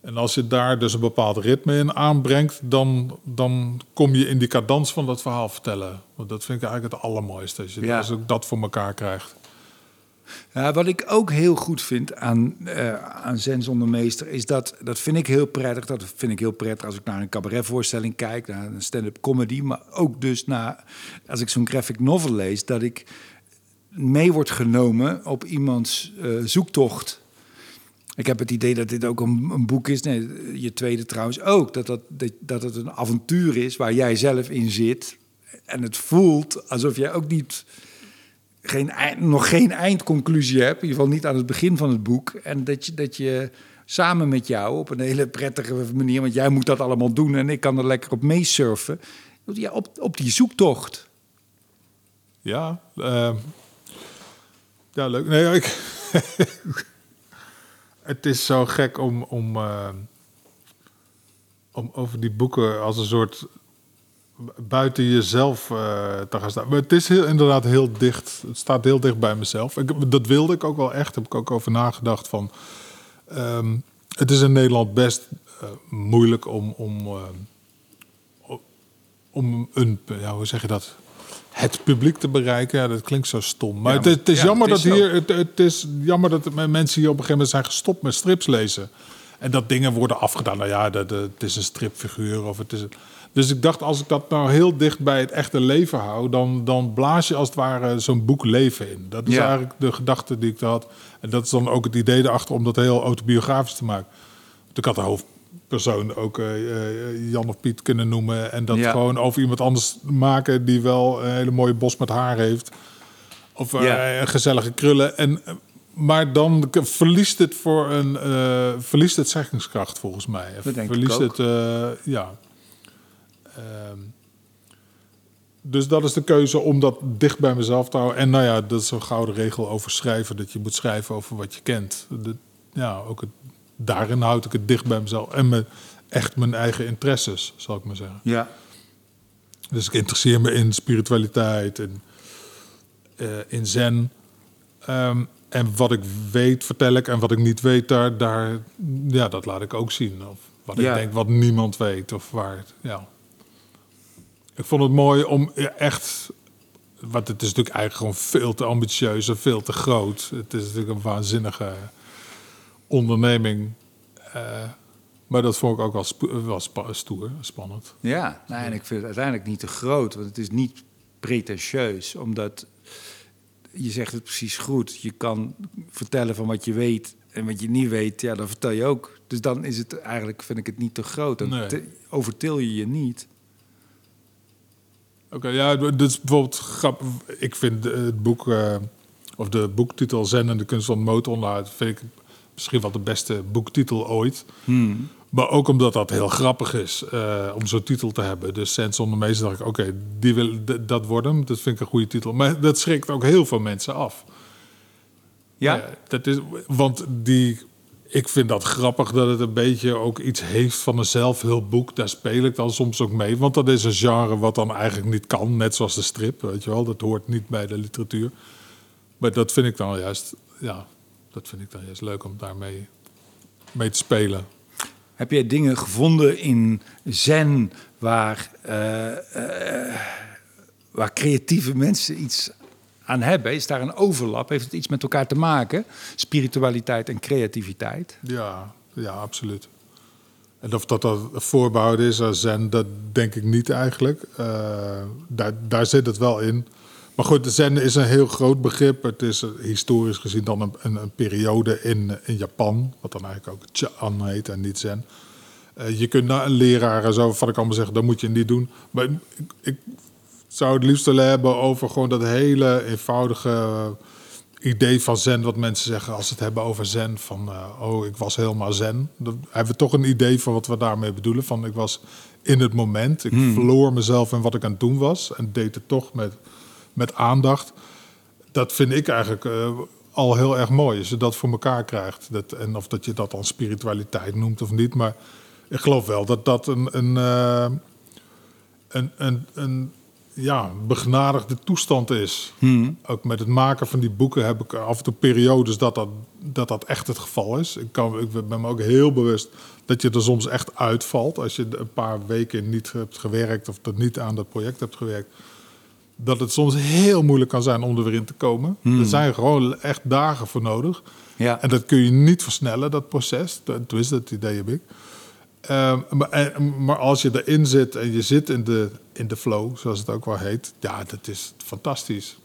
En als je daar dus een bepaald ritme in aanbrengt, dan, dan kom je in die cadans van dat verhaal vertellen. Want dat vind ik eigenlijk het allermooiste, als je Ja. als ik dat voor elkaar krijgt. Wat ik ook heel goed vind aan, eh aan Zen meester... is dat, dat vind ik heel prettig. Dat vind ik heel prettig als ik naar een cabaretvoorstelling kijk... naar een stand-up comedy. Maar ook dus naar, als ik zo'n graphic novel lees... dat ik mee word genomen op iemands eh, zoektocht... Ik heb het idee dat dit ook een, een boek is. Nee, je tweede trouwens ook. Dat, dat, dat het een avontuur is waar jij zelf in zit. En het voelt alsof jij ook niet geen, nog geen eindconclusie hebt. In ieder geval niet aan het begin van het boek. En dat je, dat je samen met jou op een hele prettige manier... want jij moet dat allemaal doen en ik kan er lekker op meesurfen... Ja, op, op die zoektocht. Ja, ehm, ja leuk. Nee, ik, [laughs] het is zo gek om, om, ehm, om over die boeken als een soort buiten jezelf eh, te gaan staan. Maar het is heel, inderdaad heel dicht. Het staat heel dicht bij mezelf. Ik, dat wilde ik ook wel echt. Heb ik ook over nagedacht van. ehm, het is in Nederland best eh, moeilijk om, om, ehm, om een, ja, hoe zeg je dat? Het publiek te bereiken. Ja, dat klinkt zo stom. Maar Ja, het, is- het is ja, jammer het is dat hier. Het, het is jammer dat mensen hier op een gegeven moment zijn gestopt met strips lezen. En dat dingen worden afgedaan. Nou ja, dat, dat- het is een stripfiguur of het is. een- Dus ik dacht, als ik dat nou heel dicht bij het echte leven hou, dan, dan blaas je als het ware zo'n boek leven in. Dat is Ja. eigenlijk de gedachte die ik had. En dat is dan ook het idee erachter om dat heel autobiografisch te maken. Want ik had de hoofdpersoon ook eh, eh, Jan of Piet kunnen noemen. En dat Ja. gewoon over iemand anders maken die wel een hele mooie bos met haar heeft. Of Ja. een gezellige krullen. En, maar dan verliest het voor een verliest het zeggingskracht volgens mij. Dat denk ik verliest ook. het, ja. Ehm, dus dat is de keuze om dat dicht bij mezelf te houden. En nou ja, dat is een gouden regel over schrijven. Dat je moet schrijven over wat je kent. De, ja, ook het, daarin houd ik het dicht bij mezelf. En me, echt mijn eigen interesses, zal ik maar zeggen. Ja. Dus ik interesseer me in spiritualiteit en eh, in zen. Ehm, en wat ik weet, vertel ik. En wat ik niet weet, daar, daar, ja, dat laat ik ook zien. Of wat Ja. ik denk wat niemand weet. Of waar, ja. Ik vond het mooi om echt... Want het is natuurlijk eigenlijk gewoon veel te ambitieus en veel te groot. Het is natuurlijk een waanzinnige onderneming. Eh, maar dat vond ik ook wel, stoer, spannend. Ja, nou, en ik vind het uiteindelijk niet te groot, want het is niet pretentieus, omdat je zegt het precies goed. Je kan vertellen van wat je weet en wat je niet weet, ja, dan vertel je ook. Dus dan is het eigenlijk, vind ik het niet te groot. Dan Nee. te- overtil je je niet. Oké, ja, dit is bijvoorbeeld grappig. Ik vind eh, het boek, eh, of de boektitel Zen en de kunst van motoronderhoud, vind ik misschien wel de beste boektitel ooit. Maar ook omdat dat heel grappig is eh, om zo'n titel te hebben. Dus Zen zonder meester dacht ik, oké, die wil dat worden. Dat vind ik een goede titel. Maar dat schrikt ook heel veel mensen af. Ja, Ja, dat is, want die, ik vind dat grappig dat het een beetje ook iets heeft van een zelfhulpboek. Daar speel ik dan soms ook mee. Want dat is een genre wat dan eigenlijk niet kan. Net zoals de strip, weet je wel. Dat hoort niet bij de literatuur. Maar dat vind ik dan juist, ja, dat vind ik dan juist leuk om daarmee mee te spelen. Heb jij dingen gevonden in Zen waar, eh, eh, waar creatieve mensen iets aan hebben? Is daar een overlap? Heeft het iets met elkaar te maken? Spiritualiteit en creativiteit? Ja, ja, absoluut. En of dat dat voorbehoud is aan zen, dat denk ik niet eigenlijk. Eh, daar, daar zit het wel in. Maar goed, zen is een heel groot begrip. Het is eh, historisch gezien dan een, een, een periode in, in Japan, wat dan eigenlijk ook Chan heet en niet zen. Eh, je kunt een leraar zo, wat ik allemaal zeg, dat moet je niet doen. Maar ik zou het liefst willen hebben over gewoon dat hele eenvoudige idee van zen, wat mensen zeggen als ze het hebben over zen. Van, eh, oh, ik was helemaal zen. Dan hebben we toch een idee van wat we daarmee bedoelen. Van, ik was in het moment. Ik verloor mezelf in wat ik aan het doen was. En deed het toch met, met aandacht. Dat vind ik eigenlijk eh, al heel erg mooi. Als je dat voor elkaar krijgt. Dat, en of dat je dat dan spiritualiteit noemt of niet. Maar ik geloof wel dat dat een... een, eh, een, een, een ja, begnadigde toestand is. Ook met het maken van die boeken heb ik af en toe periodes dat dat, dat, dat echt het geval is. Ik, kan, ik ben me ook heel bewust dat je er soms echt uitvalt als je een paar weken niet hebt gewerkt of dat niet aan dat project hebt gewerkt. Dat het soms heel moeilijk kan zijn om er weer in te komen. Er zijn gewoon echt dagen voor nodig. Ja. En dat kun je niet versnellen, dat proces. Tenminste, dat idee heb ik. Ehm, maar, en- maar als je erin zit en je zit in de, in de flow, zoals het ook wel heet, ja, dat is fantastisch.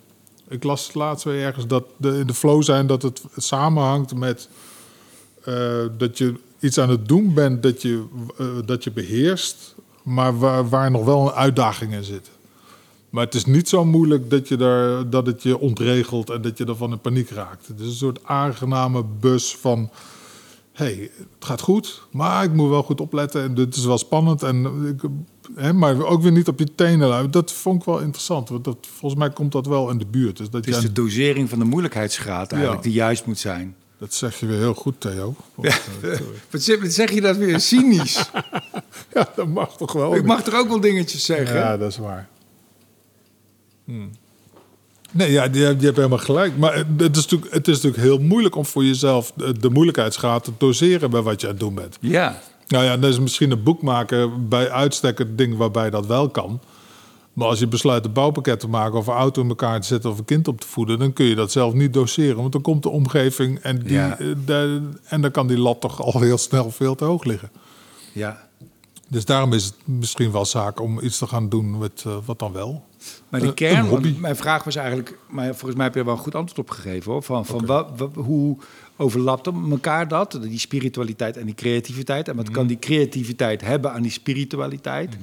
Ik las laatst weer ergens dat de, in de flow zijn dat het samenhangt met eh, dat je iets aan het doen bent dat je, eh, dat je beheerst, maar waar, waar nog wel een uitdaging in zit. Maar het is niet zo moeilijk dat, je daar, dat het je ontregelt en dat je ervan in paniek raakt. Het is een soort aangename bus van hey, het gaat goed, maar ik moet wel goed opletten. En dit is wel spannend. En ik, hè, maar ook weer niet op je tenen. luisteren. Dat vond ik wel interessant. Want dat, volgens mij komt dat wel in de buurt. Dus dat, Het is jij- de dosering van de moeilijkheidsgraad eigenlijk Ja. die juist moet zijn. dat zeg je weer heel goed, Theo. Want, eh, [laughs] wat zeg je dat weer cynisch? [laughs] ja, dat mag toch wel. Ik mag toch ook wel dingetjes zeggen? Ja, dat is waar. Hmm. Nee, ja, je, hebt- helemaal gelijk. Maar het is, natuurlijk, het is natuurlijk heel moeilijk om voor jezelf de, de moeilijkheidsgraad te doseren bij wat je aan het doen bent. Ja. Nou ja, dat is misschien een boek maken bij uitstek het ding waarbij dat wel kan. Maar als je besluit een bouwpakket te maken of een auto in elkaar te zetten of een kind op te voeden, dan kun je dat zelf niet doseren. Want dan komt de omgeving en, die, Ja. eh, de- en dan kan die lat toch al heel snel veel te hoog liggen. ja. Dus daarom is het misschien wel zaak om iets te gaan doen met eh, wat dan wel. Maar de kern, want mijn vraag was eigenlijk, maar volgens mij heb je er wel een goed antwoord op gegeven hoor. Van, van wat, wat- hoe overlapt elkaar dat, die spiritualiteit en die creativiteit? En wat Mhm. kan die creativiteit hebben aan die spiritualiteit?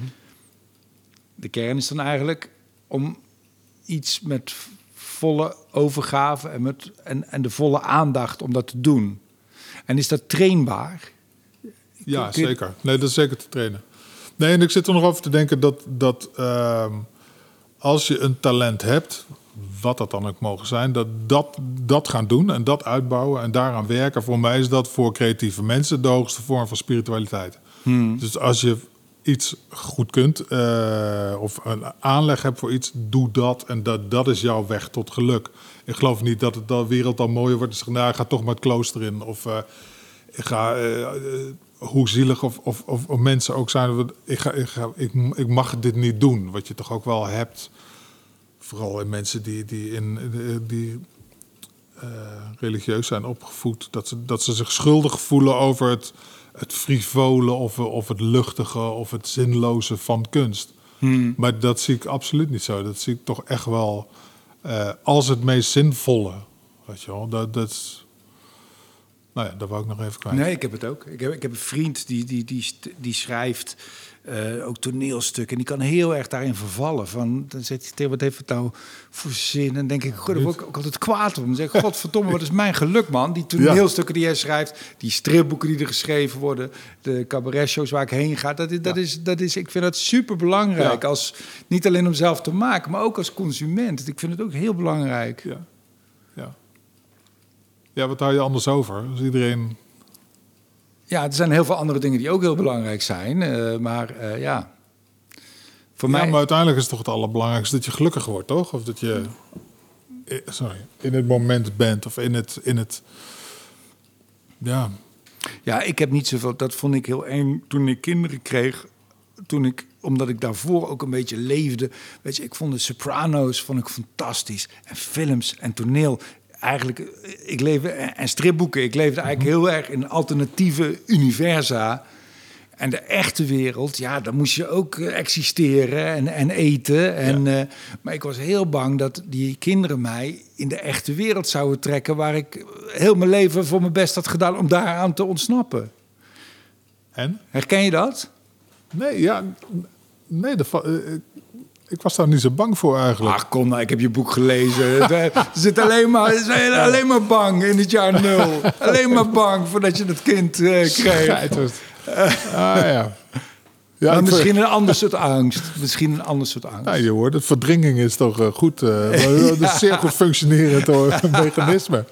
De kern is dan eigenlijk om iets met volle overgave en, met, en, en de volle aandacht om dat te doen. En is dat trainbaar? Ja, zeker. Nee, dat is zeker te trainen. Nee, en ik zit er nog over te denken dat, dat ehm, als je een talent hebt, wat dat dan ook mogen zijn, dat, dat dat gaan doen en dat uitbouwen en daaraan werken. Voor mij is dat voor creatieve mensen de hoogste vorm van spiritualiteit. Dus als je iets goed kunt eh, of een aanleg hebt voor iets, doe dat en dat, dat is jouw weg tot geluk. Ik geloof niet dat het de wereld dan mooier wordt. Dus nou, ik ga toch maar het klooster in. Of eh, ik ga, eh, hoe zielig of, of, of, of mensen ook zijn. Ik, ga, ik, ga, ik, ik mag dit niet doen. Wat je toch ook wel hebt. Vooral in mensen die, die, in, die eh, religieus zijn opgevoed. Dat ze, dat ze zich schuldig voelen over het, het frivole of, of het luchtige of het zinloze van kunst. Maar dat zie ik absoluut niet zo. Dat zie ik toch echt wel eh, als het meest zinvolle. Weet je wel, dat, dat is... Nou ja, dat wou ik nog even kwijt. Nee, ik heb het ook. Ik heb, ik heb een vriend die, die, die, die schrijft eh, ook toneelstukken. En die kan heel erg daarin vervallen. Van, dan zegt hij wat heeft het nou voor zin? En dan denk ik, god, daar word ik ook altijd kwaad om. Dan zeg ik, godverdomme, wat is mijn geluk, man. Die toneelstukken die jij schrijft, die stripboeken die er geschreven worden, de cabaretshows waar ik heen ga. Dat is, dat is, dat is, ik vind dat super belangrijk. Als, niet alleen om zelf te maken, maar ook als consument. Ik vind het ook heel belangrijk. Ja. Ja. ja, wat hou je anders over? Als iedereen... Ja, er zijn heel veel andere dingen die ook heel belangrijk zijn. eh, maar eh, ja, voor Ja, mij... maar uiteindelijk is het toch het allerbelangrijkste dat je gelukkig wordt, toch? Of dat je eh, sorry, in het moment bent of in het... In het ja, Ja, ik heb niet zoveel. Dat vond ik heel eng toen ik kinderen kreeg. Toen ik, omdat ik daarvoor ook een beetje leefde. Weet je, ik vond de Sopranos vond ik fantastisch. En films en toneel. Eigenlijk, eh, ik leefde, en stripboeken. Ik leefde eigenlijk heel erg in alternatieve universa. En de echte wereld, ja, dan moest je ook eh, existeren en, en eten. En, eh, maar ik was heel bang dat die kinderen mij in de echte wereld zouden trekken... waar ik heel mijn leven voor mijn best had gedaan om daaraan te ontsnappen. en? Herken je dat? Nee, ja... Nee, de, ik, was daar niet zo bang voor eigenlijk. Ach, kom nou, ik heb je boek gelezen. [laughs] Ze zit alleen maar, alleen maar bang in het jaar nul. Alleen maar bang voordat je dat kind eh, [laughs] kreeg. [laughs] Ah ja. Ja, Maar misschien een ander soort angst. Misschien een ander soort angst. Nou, je hoort het, verdringing is toch eh, goed. Dat is zeer goed functionerend mechanisme.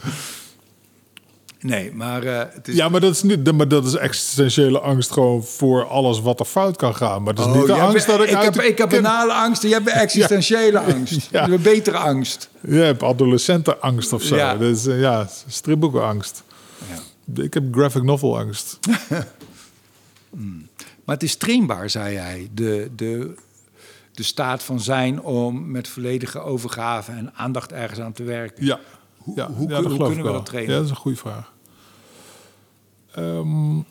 Nee, maar uh, het is... Ja, maar dat is niet. Maar dat is existentiële angst gewoon voor alles wat er fout kan gaan. Maar dat is niet de angst dat ik. Ik heb, ik heb banale angst. [laughs] Je hebt existentiële angst. Ja. Je hebt betere angst. Je hebt adolescentenangst of zo. Ja. Dat is, ja, stripboekenangst. Ja. Ik heb graphic novel angst. [laughs] Hmm. Maar het is trainbaar, zei hij. De, de, de staat van zijn om met volledige overgave en aandacht ergens aan te werken. Ja. Hoe, ja, hoe, hoe kunnen we dat trainen? Ja, dat is een goede vraag. Um,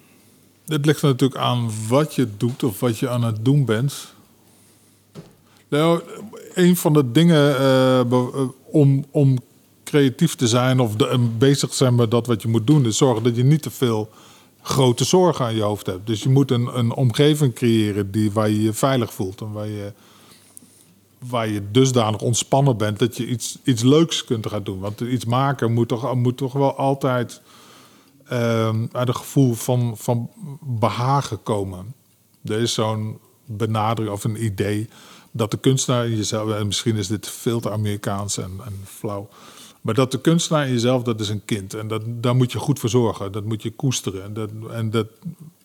het ligt natuurlijk aan wat je doet of wat je aan het doen bent. Nou, een van de dingen uh, om, om creatief te zijn of de, bezig zijn met dat wat je moet doen, is zorgen dat je niet te veel grote zorgen aan je hoofd hebt. Dus je moet een, een omgeving creëren die, waar je je veilig voelt en waar je, waar je dusdanig ontspannen bent dat je iets, iets leuks kunt gaan doen. Want iets maken moet toch, moet toch wel altijd uit een gevoel van, van behagen komen. Er is zo'n benadering of een idee dat de kunstenaar in jezelf, en misschien is dit veel te Amerikaans en, en flauw, maar dat de kunstenaar in jezelf, dat is een kind. En dat, daar moet je goed voor zorgen. Dat moet je koesteren. En dat, en dat,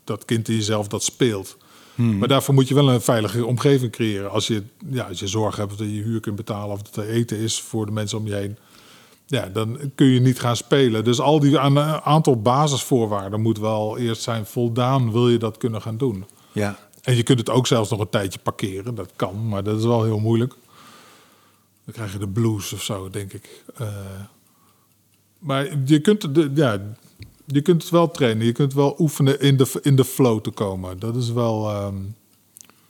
dat kind in jezelf, dat speelt. Hmm. Maar daarvoor moet je wel een veilige omgeving creëren. Als je, ja, als je zorg hebt dat je huur kunt betalen of dat er eten is voor de mensen om je heen. Ja, dan kun je niet gaan spelen. Dus al die een aantal basisvoorwaarden moet wel eerst zijn voldaan, wil je dat kunnen gaan doen. Ja. En je kunt het ook zelfs nog een tijdje parkeren. Dat kan, maar dat is wel heel moeilijk. Dan krijg je de blues of zo, denk ik. Uh, maar je kunt, de, ja, je kunt het wel trainen. Je kunt wel oefenen in de, in de flow te komen. Dat is wel... Um,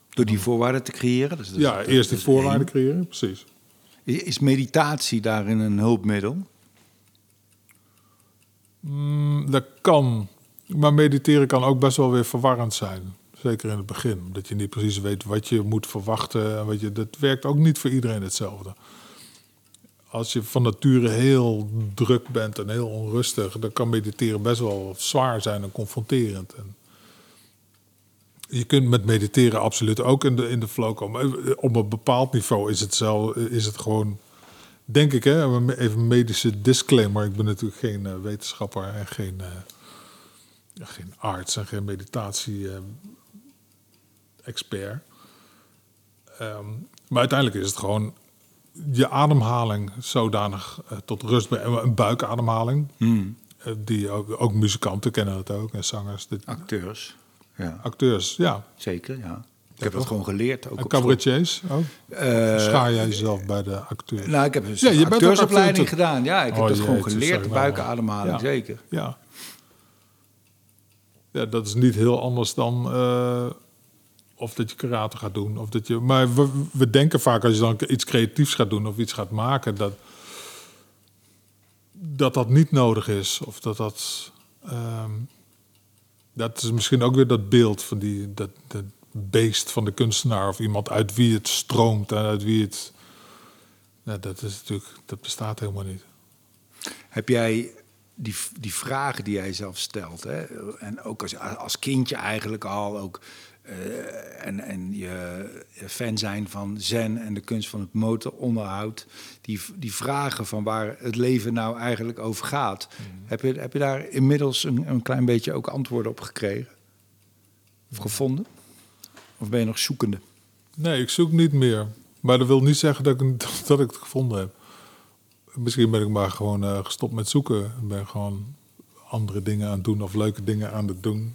Door die voorwaarden te creëren? Dus ja, eerst die voorwaarden creëren, precies. Is meditatie daarin een hulpmiddel? Mm, dat kan. Maar mediteren kan ook best wel weer verwarrend zijn. Zeker in het begin. Dat je niet precies weet wat je moet verwachten. Wat je, dat werkt ook niet voor iedereen hetzelfde. Als je van nature heel druk bent en heel onrustig, dan kan mediteren best wel zwaar zijn en confronterend. En je kunt met mediteren absoluut ook in de, in de flow komen. Op een bepaald niveau is het, zelf, is het gewoon, denk ik, hè, even een medische disclaimer. Ik ben natuurlijk geen uh, wetenschapper en geen, uh, geen arts en geen meditatie-expert. Uh, um, maar uiteindelijk is het gewoon je ademhaling zodanig tot rust brengen. Een buikademhaling. Hmm. die ook, ook muzikanten kennen het ook en zangers. Acteurs. Ja. Acteurs, ja. Zeker, ja. Ik heb dat gewoon geleerd. Ook en cabaretiers ook? Uh, Schaar jij jezelf bij de acteurs? Nou, ik heb een ja, je acteursopleiding gedaan. Ja, ik heb oh, dat gewoon geleerd. Buikenademhaling, ja. zeker. Ja. ja, dat is niet heel anders dan... Uh, of dat je karate gaat doen. Of dat je, maar we, we denken vaak als je dan iets creatiefs gaat doen of iets gaat maken... dat dat, dat niet nodig is. Of dat dat... Um, dat is misschien ook weer dat beeld van die, dat, beest van de kunstenaar of iemand uit wie het stroomt en uit wie het. Dat is natuurlijk, dat bestaat helemaal niet. Heb jij die, die vragen die jij zelf stelt, hè? en ook als, als kindje eigenlijk al, ook uh, en, en je fan zijn van zen en de kunst van het motoronderhoud. Die, die vragen van waar het leven nou eigenlijk over gaat. Mhm. Heb, je, heb je daar inmiddels een, een klein beetje ook antwoorden op gekregen? Of gevonden? Of ben je nog zoekende? Nee, ik zoek niet meer. Maar dat wil niet zeggen dat ik, [laughs] dat ik het gevonden heb. Misschien ben ik maar gewoon uh, gestopt met zoeken. Ik ben gewoon andere dingen aan het doen of leuke dingen aan het doen.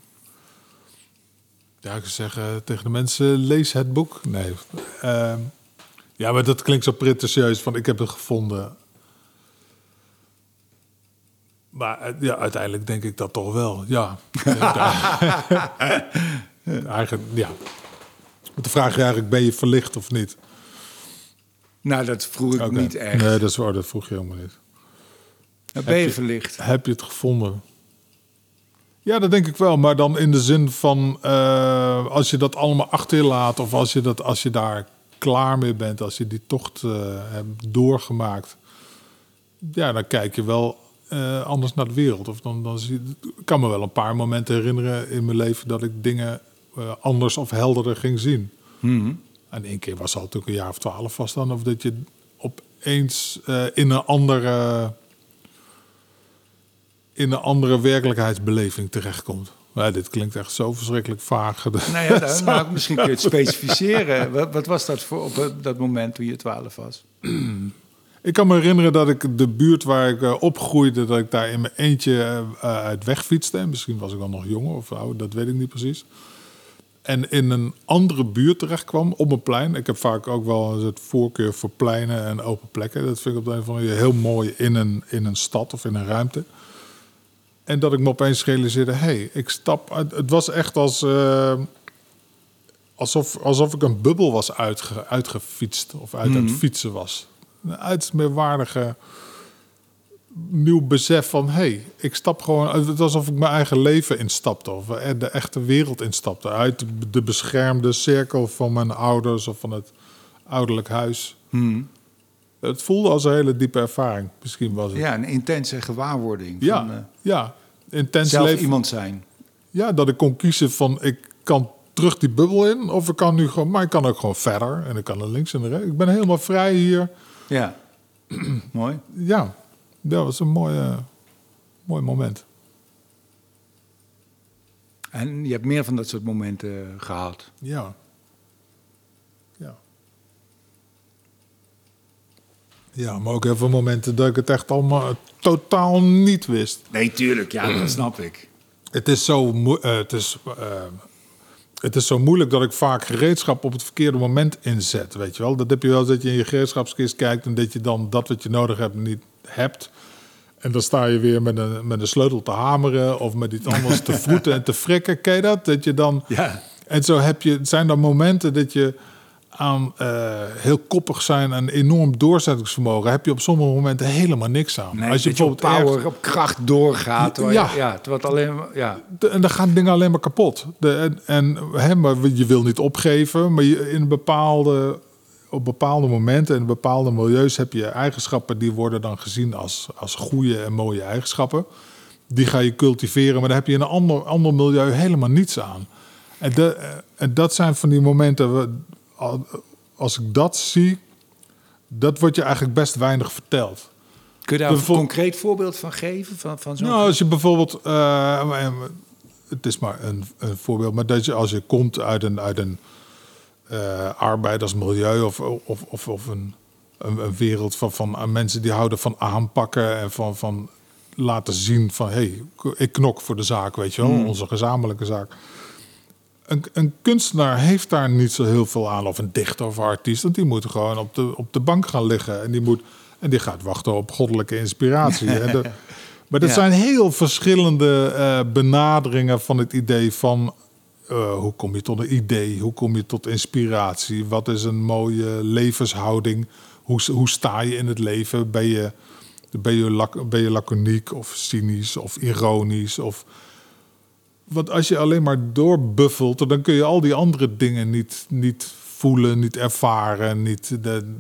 Ja, ik zou zeggen tegen de mensen, lees het boek. Nee. Uh, ja, maar dat klinkt zo pretentieus van ik heb het gevonden. Maar eh, ja, uiteindelijk denk ik dat toch wel, ja. [laughs] eigenlijk, ja. De vraag is eigenlijk, ben je verlicht of niet? Nou, dat vroeg ik niet echt. Nee, dat is waar, dat vroeg je helemaal niet. ben je, je verlicht? Heb je het gevonden? Ja, dat denk ik wel. Maar dan in de zin van uh, als je dat allemaal achter je laat, of als je, dat, als je daar klaar mee bent, als je die tocht uh, hebt doorgemaakt, ja, dan kijk je wel uh, anders naar de wereld. Of dan, dan zie je, ik kan me wel een paar momenten herinneren in mijn leven dat ik dingen anders of helderder ging zien. Hmm. En één keer was het natuurlijk een jaar of twaalf vast dan, of dat je opeens in een andere in een andere werkelijkheidsbeleving terechtkomt. Maar dit klinkt echt zo verschrikkelijk vaag. [laughs] Nou ja, dan, nou, misschien kun je het specificeren. Wat, wat, was dat voor op dat moment toen je 12 was? [clears throat] Ik kan me herinneren dat ik de buurt waar ik uh, opgroeide, dat ik daar in mijn eentje uh, uit wegfietste. Misschien was ik dan nog jonger of ouder, dat weet ik niet precies. En in een andere buurt terecht kwam, op een plein. Ik heb vaak ook wel het voorkeur voor pleinen en open plekken. Dat vind ik op de een of andere manier heel mooi in een, in een stad of in een ruimte. En dat ik me opeens realiseerde, hé, hey, ik stap... Het was echt als... Uh, alsof, alsof ik een bubbel was uitge, uitgefietst of uit mm -hmm. het fietsen was. Een uitsmeerwaardige nieuw besef van... hé, hey, ik stap gewoon... Het was alsof ik mijn eigen leven instapte... of de echte wereld instapte. Uit de beschermde cirkel van mijn ouders... of van het ouderlijk huis. Hmm. Het voelde als een hele diepe ervaring. Misschien was het. Ja, een intense gewaarwording. Ja, van, uh, ja. Intens zelf leven. iemand zijn. Ja, dat ik kon kiezen van... ik kan terug die bubbel in... of ik kan nu gewoon... maar ik kan ook gewoon verder... en ik kan er links en rechts. Ik ben helemaal vrij hier... Ja, [clears throat] mooi. Ja, dat was een mooi, uh, mooi moment. En je hebt meer van dat soort momenten gehad. Ja. Ja. Ja, maar ook heel veel momenten dat ik het echt allemaal totaal niet wist. Nee, tuurlijk. Ja, dat [clears throat] snap ik. Het is zo, uh, het is, uh, het is zo moeilijk dat ik vaak gereedschap op het verkeerde moment inzet. Weet je wel? Dat heb je wel eens dat je in je gereedschapskist kijkt en dat je dan dat wat je nodig hebt niet hebt. En dan sta je weer met een, met een sleutel te hameren of met iets anders te [laughs] vroeten en te frikken. Ken je dat? Dat je dan. Ja. En zo heb je, zijn er momenten dat je aan uh, heel koppig zijn en enorm doorzettingsvermogen, heb je op sommige momenten helemaal niks aan. Nee, Als je bijvoorbeeld op power, op kracht doorgaat. Ja, ja, ja het wordt alleen maar, ja. De, en dan gaan dingen alleen maar kapot. De, en en hè, maar je wil niet opgeven, maar je, in bepaalde, op bepaalde momenten en bepaalde milieus heb je eigenschappen die worden dan gezien als, als goede en mooie eigenschappen. Die ga je cultiveren, maar daar heb je in een ander, ander milieu helemaal niets aan. En, de, en dat zijn van die momenten als ik dat zie, dat wordt je eigenlijk best weinig verteld. Kun je daar een concreet voorbeeld van geven? Van, van zo'n nou, als je bijvoorbeeld, uh, het is maar een, een, voorbeeld, maar dat je als je komt uit een, uit een uh, arbeidersmilieu of, of, of, of een, een, een, wereld van, van mensen die houden van aanpakken en van, van laten zien van hé, hey, ik knok voor de zaak, weet je wel, mm. onze gezamenlijke zaak een, een, kunstenaar heeft daar niet zo heel veel aan, of een dichter of artiest. Want die moet gewoon op de, op de bank gaan liggen. En die, moet, en die gaat wachten op goddelijke inspiratie. de, [laughs] maar dat ja. zijn heel verschillende uh, benaderingen van het idee van... Uh, hoe kom je tot een idee? Hoe kom je tot inspiratie? Wat is een mooie levenshouding? Hoe, hoe sta je in het leven? Ben je, ben je, ben je laconiek of cynisch of ironisch? Of want als je alleen maar doorbuffelt, dan kun je al die andere dingen niet, niet voelen, niet ervaren. Niet, de,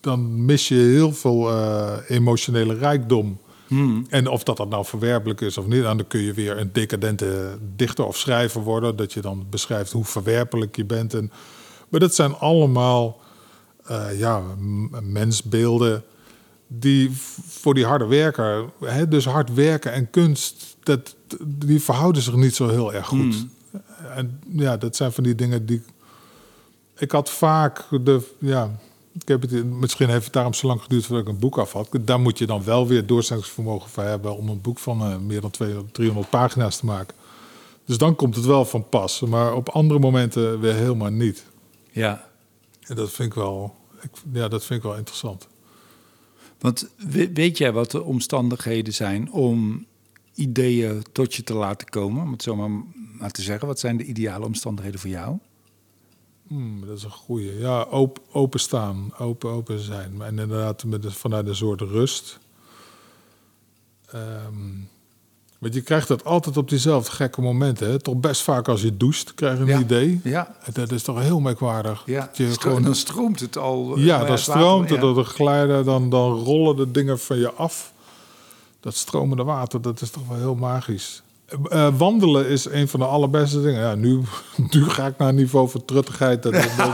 dan mis je heel veel uh, emotionele rijkdom. Hmm. En of dat, dat nou verwerpelijk is of niet, dan kun je weer een decadente dichter of schrijver worden. Dat je dan beschrijft hoe verwerpelijk je bent. En, maar dat zijn allemaal uh, ja, mensbeelden die voor die harde werker, hè, dus hard werken en kunst, dat, die verhouden zich niet zo heel erg goed. Mm. En ja, dat zijn van die dingen die. Ik had vaak de. Ja, ik heb het, misschien heeft het daarom zo lang geduurd voordat ik een boek af had. Daar moet je dan wel weer doorzettingsvermogen voor hebben om een boek van uh, meer dan 200, 300 pagina's te maken. Dus dan komt het wel van pas. Maar op andere momenten weer helemaal niet. Ja. En dat vind ik wel, ik, ja, dat vind ik wel interessant. Want weet jij wat de omstandigheden zijn om ideeën tot je te laten komen? Om het zo maar, te zeggen. Wat zijn de ideale omstandigheden voor jou? Hmm, dat is een goede. Ja, open, openstaan, open, open zijn. En inderdaad met vanuit een soort rust. Um, want je krijgt dat altijd op diezelfde gekke momenten. Hè? Toch best vaak als je doucht, krijg je een ja. idee. Ja. Dat is toch heel merkwaardig. Ja. Dat je Stro gewoon... Dan stroomt het al. Ja, dan stroomt het, dan glijden, dan, dan rollen de dingen van je af. Dat stromende water, dat is toch wel heel magisch. Eh, wandelen is een van de allerbeste dingen. Ja, nu, [laughs] nu ga ik naar een niveau van truttigheid. Dat, is- dat,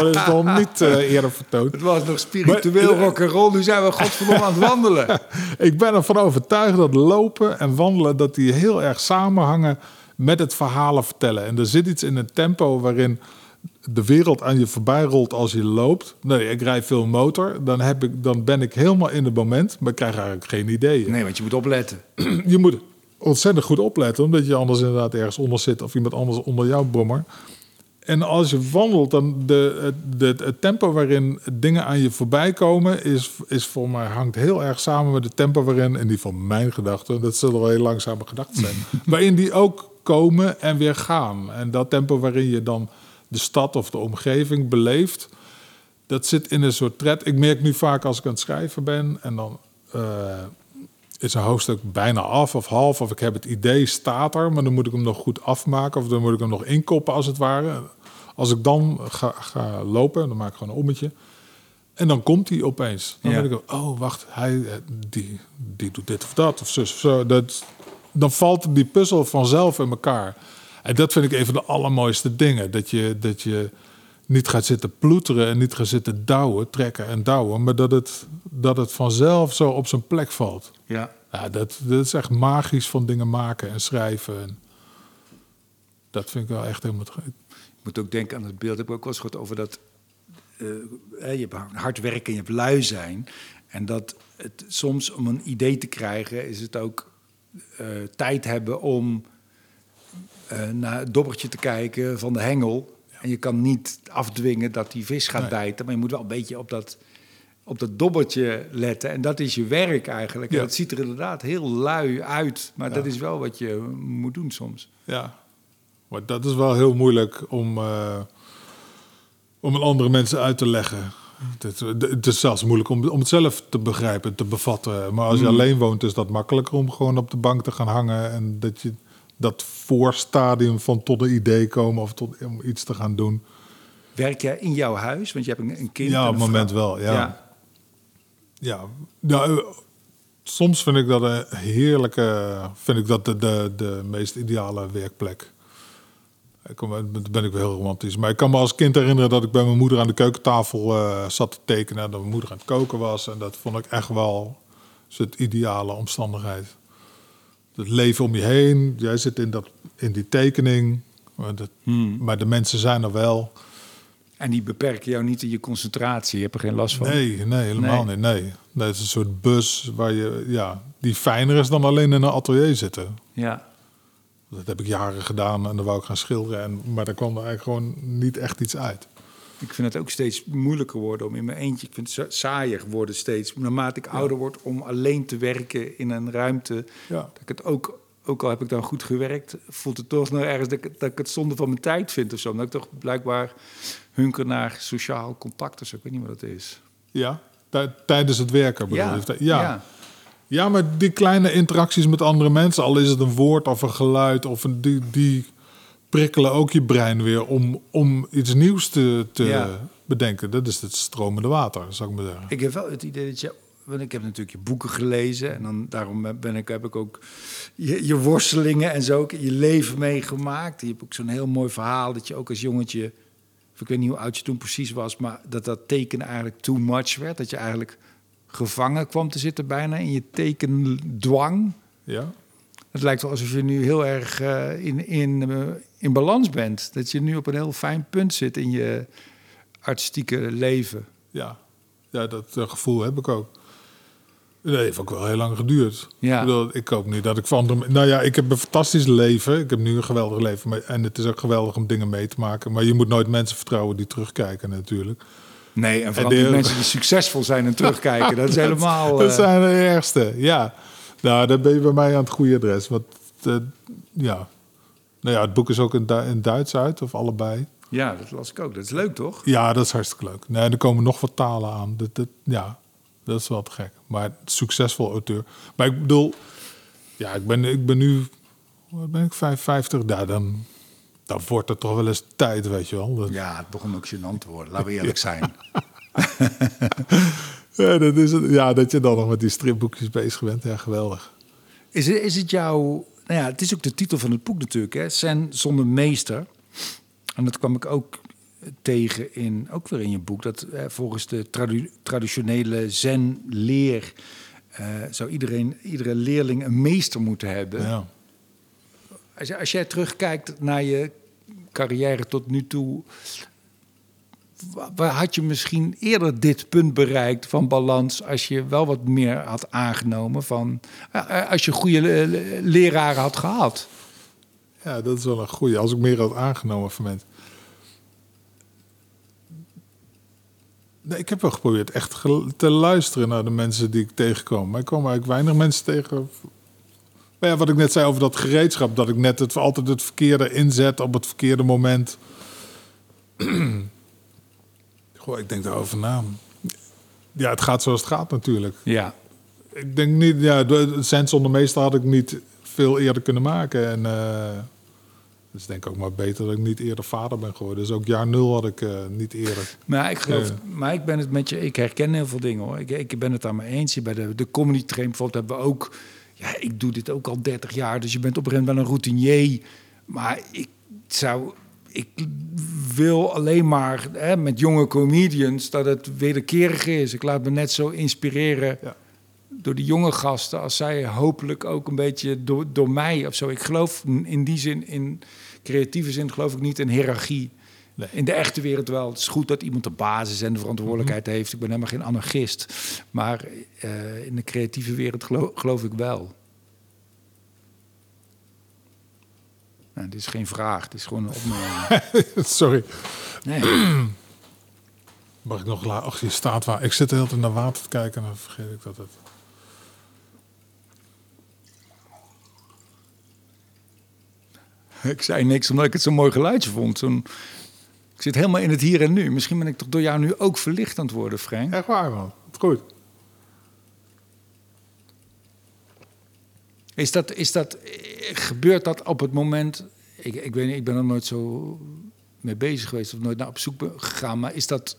dat is nog niet eh, eerder vertoond. Het was nog spiritueel rock and roll. Nu zijn we godverdomme aan het wandelen. [laughs] Ik ben ervan overtuigd dat lopen en wandelen... dat die heel erg samenhangen met het verhalen vertellen. En er zit iets in een tempo waarin de wereld aan je voorbij rolt als je loopt. Nee, ik rijd veel motor. Dan, heb ik, dan ben ik helemaal in het moment, maar ik krijg eigenlijk geen ideeën. Nee, want je moet opletten. [clears throat] je moet ontzettend goed opletten, omdat je anders inderdaad ergens onder zit of iemand anders onder jouw brommer. En als je wandelt, dan de, het- de, het tempo waarin dingen aan je voorbij komen, is, is voor mij hangt heel erg samen met het tempo waarin, en die van mijn gedachten, dat zullen wel heel langzame gedachten zijn, [laughs] waarin die ook komen en weer gaan. En dat tempo waarin je dan de stad of de omgeving beleeft, dat zit in een soort tred. Ik merk nu vaak als ik aan het schrijven ben en dan eh, is een hoofdstuk bijna af of half, of ik heb het idee staat er, maar dan moet ik hem nog goed afmaken of dan moet ik hem nog inkoppen als het ware. Als ik dan ga, ga lopen, dan maak ik gewoon een ommetje. En dan komt hij opeens. Dan Ja. denk ik, oh wacht, hij, eh, die, die doet dit of dat of zus of zo. Dat, dan valt die puzzel vanzelf in elkaar. En dat vind ik een van de allermooiste dingen. Dat je, dat je niet gaat zitten ploeteren en niet gaat zitten douwen, trekken en douwen. Maar dat het, dat het vanzelf zo op zijn plek valt. Ja. Ja, dat, dat is echt magisch van dingen maken en schrijven. En dat vind ik wel echt helemaal... te. Ik moet ook denken aan het beeld. Ik heb ook wel eens gehoord over dat... eh, je hebt hard werken en je hebt lui zijn. En dat het soms om een idee te krijgen... is het ook eh, tijd hebben om eh, naar het dobbertje te kijken van de hengel. En je kan niet afdwingen dat die vis gaat Nee. bijten. Maar je moet wel een beetje op dat, op dat dobbertje letten. En dat is je werk eigenlijk. En Ja. dat ziet er inderdaad heel lui uit. Maar Ja. dat is wel wat je moet doen soms. Ja, maar dat is wel heel moeilijk om, eh, om aan andere mensen uit te leggen. Het, het is zelfs moeilijk om, om het zelf te begrijpen, te bevatten. Maar als je alleen woont, is dat makkelijker om gewoon op de bank te gaan hangen. En dat je dat voorstadium van tot een idee komen of tot om iets te gaan doen. Werk jij in jouw huis? Want je hebt een, een kind. Ja, op het moment vrouw. wel, ja. Ja, nou, eh, soms vind ik dat een heerlijke, vind ik dat de, de, de meest ideale werkplek. Ik kom, ben ik wel heel romantisch. Maar ik kan me als kind herinneren dat ik bij mijn moeder aan de keukentafel eh, zat te tekenen. En dat mijn moeder aan het koken was. En dat vond ik echt wel het ideale omstandigheid. Het leven om je heen. Jij zit in, dat, in die tekening. Maar, dat, maar de mensen zijn er wel. En die beperken jou niet in je concentratie. Je hebt er geen last van. Nee, nee, helemaal Nee. niet. Nee. nee, het is een soort bus waar je, ja, die fijner is dan alleen in een atelier zitten. Ja. Dat heb ik jaren gedaan en dan wou ik gaan schilderen. En, maar daar kwam er eigenlijk gewoon niet echt iets uit. Ik vind het ook steeds moeilijker worden om in mijn eentje. Ik vind het sa- saaier worden steeds. Naarmate ik ouder word om alleen te werken in een ruimte. Ja. Dat ik het ook, ook al heb ik dan goed gewerkt, voelt het toch nog ergens dat ik, dat ik het zonde van mijn tijd vind of zo. Dat ik toch blijkbaar hunker naar sociaal contact of zo. Ik weet niet wat het is. Ja, Tij- tijdens het werken bedoel je? Ja. ja. ja. maar die kleine interacties met andere mensen, al is het een woord of een geluid, of een, die, die prikkelen ook je brein weer om, om iets nieuws te, te Ja. bedenken. Dat is het stromende water, zou ik maar zeggen. Ik heb wel het idee dat je. Want ik heb natuurlijk je boeken gelezen. En dan, daarom ben ik, heb ik ook je, je worstelingen en zo ook je leven meegemaakt. Je hebt ook zo'n heel mooi verhaal dat je ook als jongetje. of Ik weet niet hoe oud je toen precies was, maar dat dat tekenen eigenlijk too much werd. Dat je eigenlijk gevangen kwam te zitten bijna in je tekendwang. Ja? Het lijkt wel alsof je nu heel erg eh, in, in, eh, in balans bent. Dat je nu op een heel fijn punt zit in je artistieke leven. Ja, ja dat eh, gevoel heb ik ook. Dat heeft ook wel heel lang geduurd. Ja. Ik, bedoel, ik hoop niet dat ik van... de- Nou ja, ik heb een fantastisch leven. Ik heb nu een geweldig leven. En het is ook geweldig om dingen mee te maken. Maar je moet nooit mensen vertrouwen die terugkijken natuurlijk. Nee, en vooral En de- die mensen die succesvol zijn en terugkijken. Dat is [laughs] helemaal... Dat eh, zijn de ergste, ja. Nou, dan ben je bij mij aan het goede adres. Want, eh, ja... Nou ja, het boek is ook in, Du- in Duits uit, of allebei. Ja, dat las ik ook. Dat is leuk, toch? Ja, dat is hartstikke leuk. Nee, er komen nog wat talen aan. Dat, dat, ja, dat is wel te gek. Maar succesvol auteur. Maar ik bedoel, ja, ik ben, ik ben nu, wat ben ik, 55? Ja, dan, dan wordt het toch wel eens tijd, weet je wel. Dat, Ja, het begon ook gênant te worden. Laten we eerlijk zijn. [laughs] ja, dat is het, ja, dat je dan nog met die stripboekjes bezig bent. Ja, geweldig. Is het, is het jouw nou ja, het is ook de titel van het boek natuurlijk, hè? Zen zonder meester. En dat kwam ik ook tegen in, ook weer in je boek, dat eh, volgens de tradu- traditionele zen-leer eh, zou iedereen, iedere leerling een meester moeten hebben. Ja. Als, als jij terugkijkt naar je carrière tot nu toe, had je misschien eerder dit punt bereikt van balans als je wel wat meer had aangenomen van, eh, als je goede le- le- leraren had gehad? ja, dat is wel een goeie. Als ik meer had aangenomen van mensen. Nee, ik heb wel geprobeerd echt te luisteren naar de mensen die ik tegenkwam. Maar ik kwam eigenlijk weinig mensen tegen. Maar ja, wat ik net zei over dat gereedschap, dat ik net het, altijd het verkeerde inzet op het verkeerde moment. [clears throat] Goh, ik denk daarover na. Ja, het gaat zoals het gaat natuurlijk. Ja. Ik denk niet, ja, de Cent zonder meester had ik niet veel eerder kunnen maken. En het is denk ik ook maar beter dat ik niet eerder vader ben geworden. Dus ook jaar nul had ik eh, niet eerder. Maar ik, geloof, maar ik ben het met je, ik herken heel veel dingen hoor. Ik, ik ben het daar mee eens. Bij de, de comedy train bijvoorbeeld hebben we ook, ja, ik doe dit ook al 30 jaar, dus je bent op een gegeven moment wel een routinier. Maar ik zou, ik wil alleen maar hè, met jonge comedians dat het wederkerig is. Ik laat me net zo inspireren Ja. door die jonge gasten als zij hopelijk ook een beetje door, door mij of zo. Ik geloof in die zin, in creatieve zin, geloof ik niet in hiërarchie. Nee. In de echte wereld wel. Het is goed dat iemand de basis en de verantwoordelijkheid heeft. Ik ben helemaal geen anarchist. Maar eh, in de creatieve wereld geloof, geloof ik wel. Nou, dit is geen vraag, het is gewoon een opmerking. [laughs] Sorry. Nee. [clears throat] Mag ik nog laten? Ach, je staat waar. Ik zit de hele tijd naar water te kijken en dan vergeet ik dat het. Ik zei niks omdat ik het zo'n mooi geluidje vond. Zo'n, ik zit helemaal in het hier en nu. Misschien ben ik toch door jou nu ook verlicht aan het worden, Frank. Echt waar, man. Goed. Is dat, is dat, eh, gebeurt dat op het moment... Ik, ik weet niet, ik ben er nooit zo mee bezig geweest... of nooit naar op zoek gegaan. Maar is dat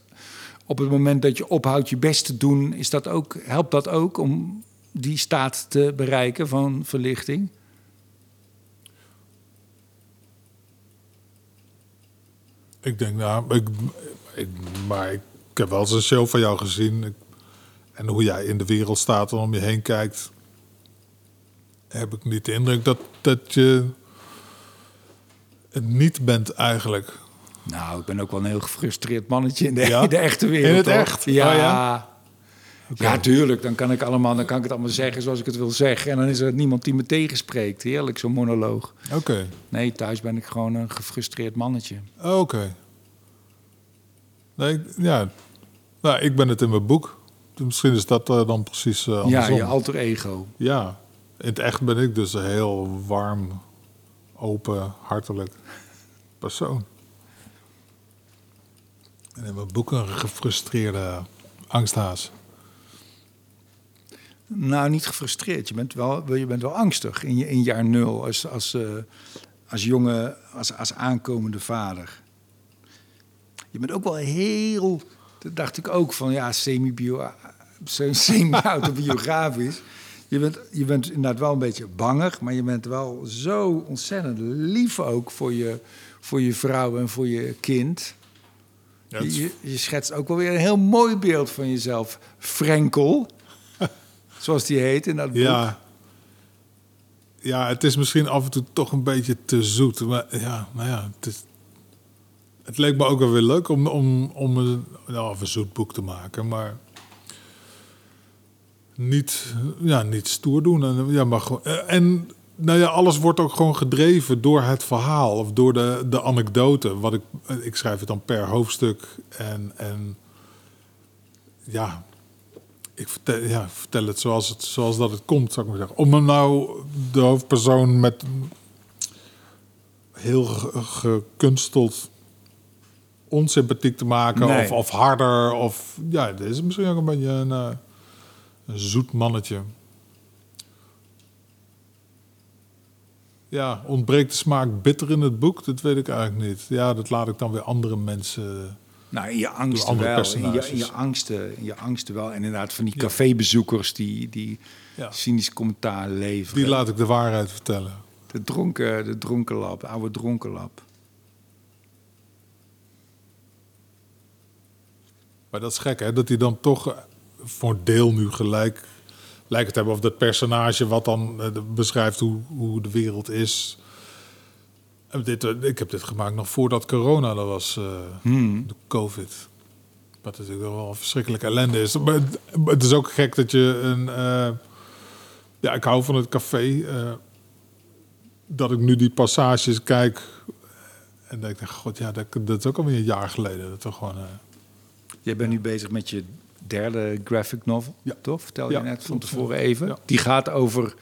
op het moment dat je ophoudt je best te doen... Is dat ook, helpt dat ook om die staat te bereiken van verlichting? Ik denk, nou, ik, ik, maar ik heb wel eens een show van jou gezien. En hoe jij in de wereld staat en om je heen kijkt. Heb ik niet de indruk dat, dat je het niet bent eigenlijk. Nou, ik ben ook wel een heel gefrustreerd mannetje in de, Ja? in de echte wereld. In het echt? Ja. Oh, ja? Ja, tuurlijk. Dan kan, ik allemaal, dan kan ik het allemaal zeggen zoals ik het wil zeggen. En dan is er niemand die me tegenspreekt. Heerlijk, zo'n monoloog. Oké, Nee, thuis ben ik gewoon een gefrustreerd mannetje. oké. Nee, ja. Nou, ik ben het in mijn boek. Misschien is dat eh, dan precies eh Ja, andersom. je alter ego. Ja, in het echt ben ik dus een heel warm, open, hartelijk persoon. En in mijn boek een gefrustreerde angsthaas. Nou, niet gefrustreerd. Je bent wel, je bent wel angstig in, je, in jaar nul als, als, eh, als jonge, als, als aankomende vader. Je bent ook wel heel, dat dacht ik ook van ja, [laughs] semi-autobiografisch. Je bent, je bent inderdaad wel een beetje bangig, maar je bent wel zo ontzettend lief ook voor je, voor je vrouw en voor je kind. Ja, het is- Je, je schetst ook wel weer een heel mooi beeld van jezelf. Frenkel, [laughs] zoals die heet in dat boek. Ja. Ja, het is misschien af en toe toch een beetje te zoet. Maar ja, nou ja, het, is, het leek me ook wel weer leuk om, om, om een, nou, een zoet boek te maken. Maar niet, ja, niet stoer doen. En, ja, maar gewoon, en nou ja, alles wordt ook gewoon gedreven door het verhaal of door de, de anekdote. Wat ik, ik schrijf het dan per hoofdstuk. En, en ja, ik vertel, ja, vertel het zoals, het zoals dat het komt, zou ik maar zeggen. Om hem nou de hoofdpersoon met heel ge- gekunsteld onsympathiek te maken Nee. of, of harder. Of, ja, dit is misschien ook een beetje een, eh, een zoet mannetje. Ja, ontbreekt de smaak bitter in het boek? Dat weet ik eigenlijk niet. Ja, dat laat ik dan weer andere mensen... Nou, in je angsten wel. In je, in, je angsten, in je angsten wel. En inderdaad van die cafébezoekers die, die Ja. cynisch commentaar leveren. Die laat ik de waarheid vertellen. De dronken, de dronkenlab, de oude dronkenlab. Maar dat is gek, hè? Dat hij dan toch voor deel nu gelijk lijkt het hebben. Of dat personage wat dan eh, beschrijft hoe, hoe de wereld is. En dit, eh, ik heb dit gemaakt nog voordat corona er was, eh, Hmm. de COVID. Wat natuurlijk wel een verschrikkelijke ellende is. Maar het, is ook gek dat je een... eh, ja, ik hou van het café. eh, dat ik nu die passages kijk... En denk ik, god ja, dat, dat is ook alweer een jaar geleden. Dat toch gewoon... eh, Jij bent nu bezig met je derde graphic novel, Ja. toch? Vertel je Ja, net van tevoren even. Ja. Die gaat over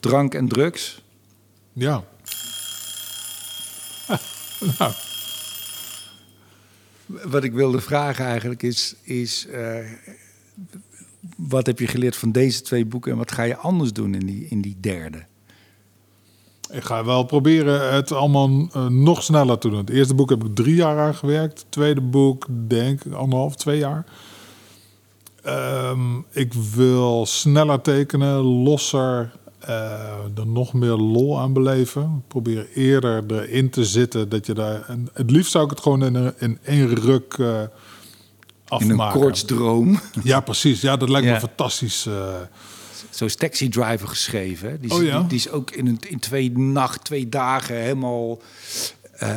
drank en drugs. Ja. [laughs] nou, Wat ik wilde vragen eigenlijk is, is eh, wat heb je geleerd van deze twee boeken en wat ga je anders doen in die, in die derde? ik ga wel proberen het allemaal eh, nog sneller te doen. Het eerste boek heb ik drie jaar aan gewerkt. Het tweede boek, denk ik, anderhalf, twee jaar. Ehm, ik wil sneller tekenen, losser, eh, er nog meer lol aan beleven. Ik probeer eerder erin te zitten dat je daar... En het liefst zou ik het gewoon in, een, in één ruk eh In afmaken. een koortsdroom. [laughs] Ja, precies. Ja, dat lijkt Ja. me fantastisch. eh. Zo is Taxi Driver geschreven. Hè? Die, is, Oh ja? die, die is ook in, een, in twee nacht, twee dagen helemaal eh,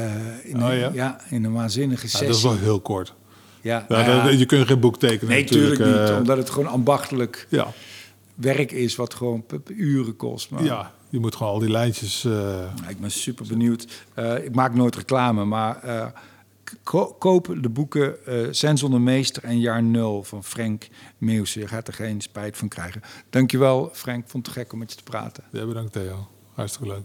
in, Oh een, ja? ja? in een waanzinnige Ja, sessie. dat is wel heel kort. Ja, Ja, nou ja. je kunt geen boek tekenen nee, natuurlijk. natuurlijk niet. eh, Omdat het gewoon ambachtelijk ja, werk is wat gewoon uren kost. Maar ja, je moet gewoon al die lijntjes... eh, Ik ben super benieuwd. Eh, ik maak nooit reclame, maar ko- koop de boeken eh Sen zonder meester en Jaar Nul van Frank Meeuwse. Je gaat er geen spijt van krijgen. Dankjewel, Frank. Vond het gek om met je te praten. ja, bedankt Theo. Hartstikke leuk.